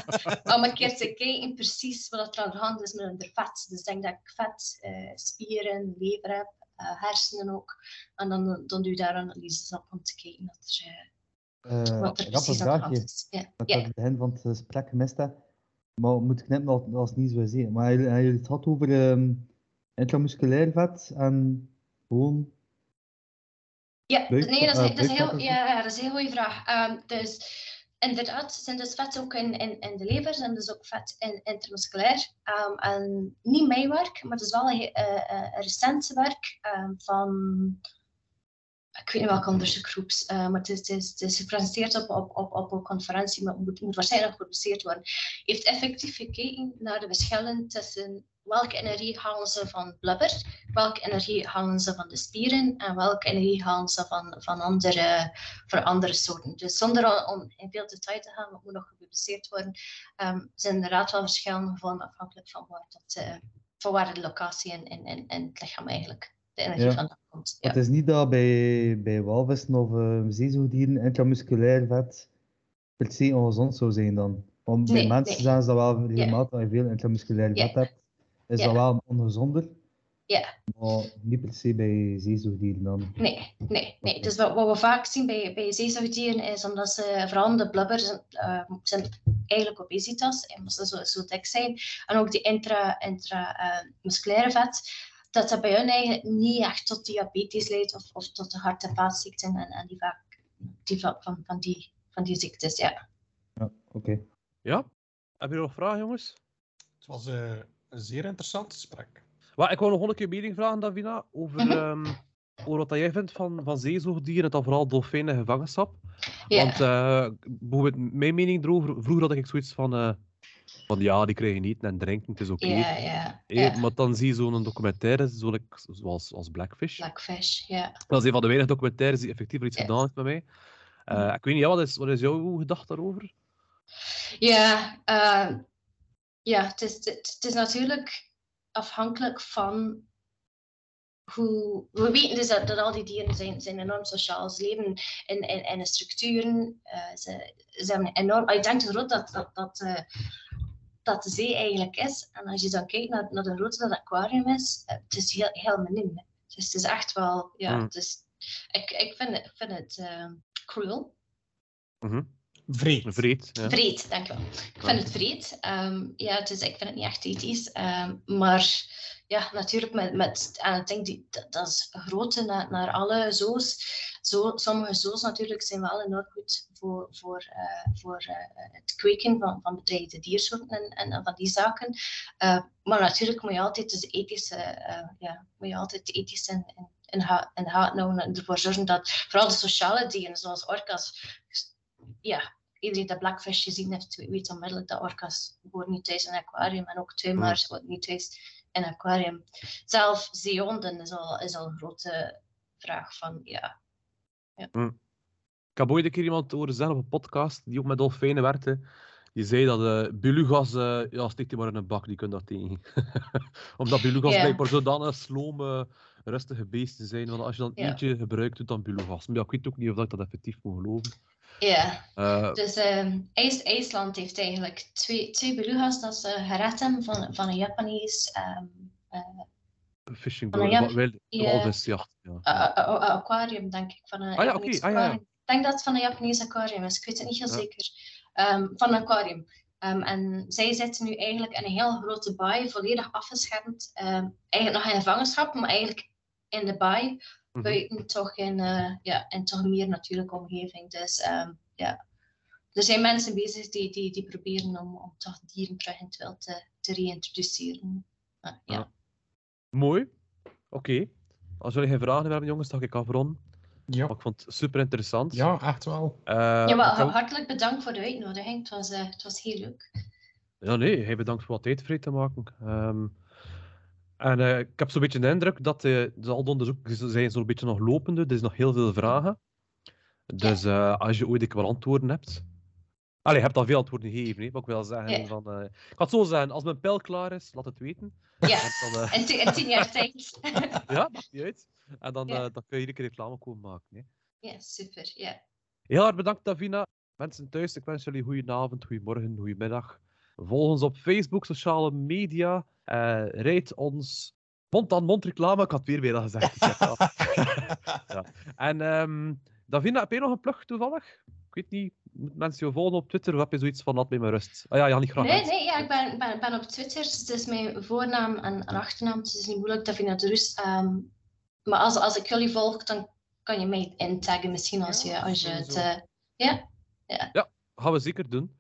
Speaker 2: om een keer te kijken precies wat er aan de hand is met hun vet. Dus ik denk dat ik vet, eh, spieren, lever heb, hersenen ook. En dan, dan doe je daar analyses op om te kijken wat er, wat er precies aan de hand is. Ja.
Speaker 4: Dat ik
Speaker 2: Ja.
Speaker 4: aan het begin van het gesprek gemist heb. Maar moet ik net als, niet zo zie. Maar jullie het gehad over ehm intramusculair vet en gewoon.
Speaker 2: Ja, nee, dat is,
Speaker 4: eh,
Speaker 2: dat is, een heel, ja, dat is een heel goede vraag. Ehm, dus inderdaad, zijn dus vet ook in, in, in de lever, en dus ook vet in intramusculair. Ehm, en niet mijn werk, maar het is wel een, eh, eh, recent werk ehm, van, ik weet niet welke onderzoekgroep, eh, maar het is, het, is, het is gepresenteerd op, op, op, op een conferentie, maar het moet, moet waarschijnlijk gepubliceerd worden. Heeft effectief gekeken naar de verschillen tussen welke energie halen ze van blubber, welke energie halen ze van de spieren en welke energie halen ze van, van andere, van andere soorten. Dus zonder om in veel detail te gaan, wat moet nog gepubliceerd worden, um, zijn inderdaad wel verschillen gevonden afhankelijk van waar, dat, uh, van waar de locatie in, in, in, in het lichaam eigenlijk de energie
Speaker 4: Ja.
Speaker 2: vandaan komt. Ja.
Speaker 4: Het is niet dat bij, bij walvissen of uh, zeezoogdieren intramusculair vet per se ongezond zou zijn dan. Want bij
Speaker 2: Nee,
Speaker 4: mensen
Speaker 2: nee.
Speaker 4: zijn ze dat wel regelmatig, als je veel intramusculair
Speaker 2: Ja.
Speaker 4: vet hebt, is
Speaker 2: Ja.
Speaker 4: dat wel ongezonder.
Speaker 2: Ja.
Speaker 4: Maar niet per se bij zeezoogdieren dan.
Speaker 2: Nee, nee, nee. Dus wat, wat we vaak zien bij, bij zeezoogdieren is omdat ze, vooral de blubbers, uh, zijn eigenlijk obesitas, omdat ze zo, zo dik zijn. En ook die intra, intra uh, musculaire vet, dat dat bij hun eigenlijk niet echt tot diabetes leidt of, of tot de hart- en vaatziekten en, en die vaak die van, van, van, die, van die ziektes, ja.
Speaker 4: Ja, oké.
Speaker 1: Ja? Heb je nog vragen, jongens?
Speaker 3: Het was eh, een zeer interessant gesprek.
Speaker 1: Maar ik wou nog een keer mening vragen, Davina, over,
Speaker 2: Mhm.
Speaker 1: ehm, over wat dat jij vindt van, van zeezoogdieren en dan vooral dolfijnen gevangenschap.
Speaker 2: Ja.
Speaker 1: Want eh, bijvoorbeeld mijn mening erover, vroeger had ik zoiets van, eh, van ja, die krijgen eten en drinken, het is oké.
Speaker 2: Ja, ja,
Speaker 1: Eh,
Speaker 2: ja.
Speaker 1: Maar dan zie je zo'n documentaire, zoals, zoals Blackfish.
Speaker 2: Blackfish, ja.
Speaker 1: Dat is een van de weinige documentaires die effectief iets gedaan heeft met mij. Eh, ik weet niet, ja, wat, is, wat is jouw gedachte daarover?
Speaker 2: Ja, ja het, is, het, het is natuurlijk afhankelijk van hoe. We weten dus dat, dat al die dieren zijn, zijn enorm sociaal. Ze leven in, in, in structuren. eh, ze, ze hebben enorm. Ik denk groot dat, dat, dat, eh, dat de zee eigenlijk is. En als je dan kijkt naar, naar de dat het aquarium is, eh, het is heel, heel miniem. hè. Dus het is echt wel. Ja,
Speaker 1: Mm.
Speaker 2: het is, ik, ik vind het, vind het cruel.
Speaker 1: Mhm.
Speaker 3: Vreed.
Speaker 1: Vreed. Ja.
Speaker 2: Vreed, dankjewel. Ik vind het vreed. Ehm, ja, dus ik vind het niet echt ethisch. Ehm, maar ja, natuurlijk, met, met, en ik denk die, dat, dat is grootte naar, naar alle zoos. Zo, sommige zoos natuurlijk zijn wel enorm goed voor, voor, eh, voor eh, het kweken van, van bedreigde diersoorten en, en, en van die zaken. Eh, maar natuurlijk moet je altijd dus ethische, eh, ja, moet je altijd ethisch in, in, in, ha- in gaten houden en ervoor zorgen dat vooral de sociale dieren, zoals orka's, ja, iedereen die Blackfish gezien heeft, weet onmiddellijk dat orka's horen niet thuis in een aquarium en ook tuimelaars horen niet thuis in een aquarium. Zelf zeehonden is al, is al een grote vraag van, ja.
Speaker 1: Ik heb ooit een keer iemand horen zeggen op een podcast die ook met dolfijnen werkte. Die zei dat eh belugas, eh ja, steek die maar in een bak, die kunnen dat tegen. Omdat belugas
Speaker 2: Ja.
Speaker 1: blijkbaar zodanig slome, rustige beesten zijn. Want als je dan
Speaker 2: Ja.
Speaker 1: eentje gebruikt, doet dan belugas. Maar ja, ik weet ook niet of ik dat effectief moet geloven.
Speaker 2: Ja,
Speaker 1: Eh,
Speaker 2: dus IJs- IJsland heeft eigenlijk twee, twee beluga's dat ze gered hebben van, van een Japanees ehm, eh,
Speaker 1: fishing
Speaker 2: van een
Speaker 1: boat,
Speaker 2: Jap-
Speaker 1: wel-
Speaker 2: ja.
Speaker 1: walvisjacht. Ja.
Speaker 2: a- aquarium, denk ik. Van een
Speaker 1: Ah ja, oké. Ah ja.
Speaker 2: Ik denk dat het van een Japanees aquarium is. Ik weet het niet heel zeker. Ehm, van een aquarium. Ehm, en zij zitten nu eigenlijk in een heel grote baai, volledig afgeschermd. Ehm, eigenlijk nog in gevangenschap, maar eigenlijk in de baai.
Speaker 1: Mhm.
Speaker 2: Buiten toch in, eh, ja, in toch een meer natuurlijke omgeving. Dus ehm, ja. Er zijn mensen bezig die, die, die proberen om, om toch dieren terug in het wild te, te reïntroduceren. Ah, ja.
Speaker 1: Ja. Mooi. Oké. Als jullie geen vragen hebben, jongens, dan ga ik afronden.
Speaker 3: Ja.
Speaker 1: Maar ik vond het super interessant.
Speaker 3: ja, echt wel.
Speaker 2: ja, maar hartelijk bedankt voor de uitnodiging. Het was, uh, het was heel leuk.
Speaker 1: Ja, nee, hij bedankt voor wat tijd vrij te maken. Um, en uh, ik heb zo'n beetje de indruk dat uh, de al de onderzoeken zijn zo'n beetje nog lopende. Er is nog heel veel vragen. Dus uh, als je ooit een wel antwoorden hebt. Allee, je hebt al veel antwoorden gegeven, hè, wat ik wil zeggen.
Speaker 2: Ja.
Speaker 1: Van, ik het zo zeggen, als mijn pijl klaar is, laat het weten.
Speaker 2: Ja,
Speaker 1: dan,
Speaker 2: in, tien jaar tijd.
Speaker 1: ja, maakt niet uit. En dan,
Speaker 2: Ja.
Speaker 1: dan kun je iedere keer reclame komen maken. Hè.
Speaker 2: Ja, super. Ja.
Speaker 1: Heel erg bedankt, Davina. Mensen thuis, ik wens jullie goedenavond, goedemorgen, goedemiddag. Volg ons op Facebook, sociale media. Uh, rijd ons mond-aan-mond reclame. Ik had het weer bijna gezegd. ja. En um, Davina, heb je nog een plug toevallig? Ik weet niet, moet mensen je volgen op Twitter of heb je zoiets van laat mij maar rust? Ah ja, ja niet graag.
Speaker 2: Nee, nee, ja, ik ben, ben, ben op Twitter. Dus het is mijn voornaam en, achternaam. Dus het is niet moeilijk, Davina de Rus. Um, maar als, als ik jullie volg, dan kan je mij intaggen misschien als je, als je het... Uh, ja? ja?
Speaker 1: Ja, gaan we zeker doen.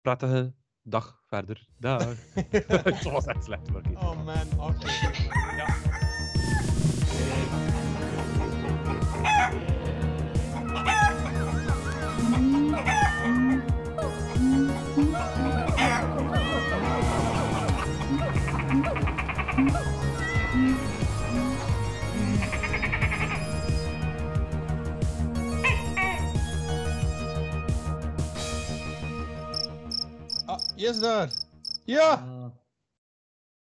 Speaker 1: Prettige dag verder. Dag. Het was echt slecht. Maar.
Speaker 3: Oh man, oké. Okay.
Speaker 1: Ja.
Speaker 3: Yes daar. Ja!
Speaker 4: Ah,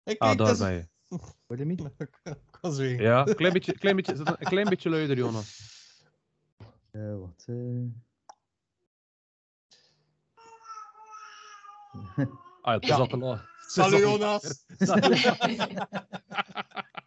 Speaker 3: Ik
Speaker 1: Ah,
Speaker 3: kijk,
Speaker 1: daar ben je.
Speaker 4: hoor je me?
Speaker 3: Ik was weg.
Speaker 1: Ja, een klein beetje, klein beetje, een klein beetje luider, Jonas.
Speaker 4: Eh, wat? eh.
Speaker 1: Ah, ja, het is
Speaker 3: Ja.
Speaker 1: al te laat.
Speaker 3: Salut Jonas!
Speaker 1: Salut.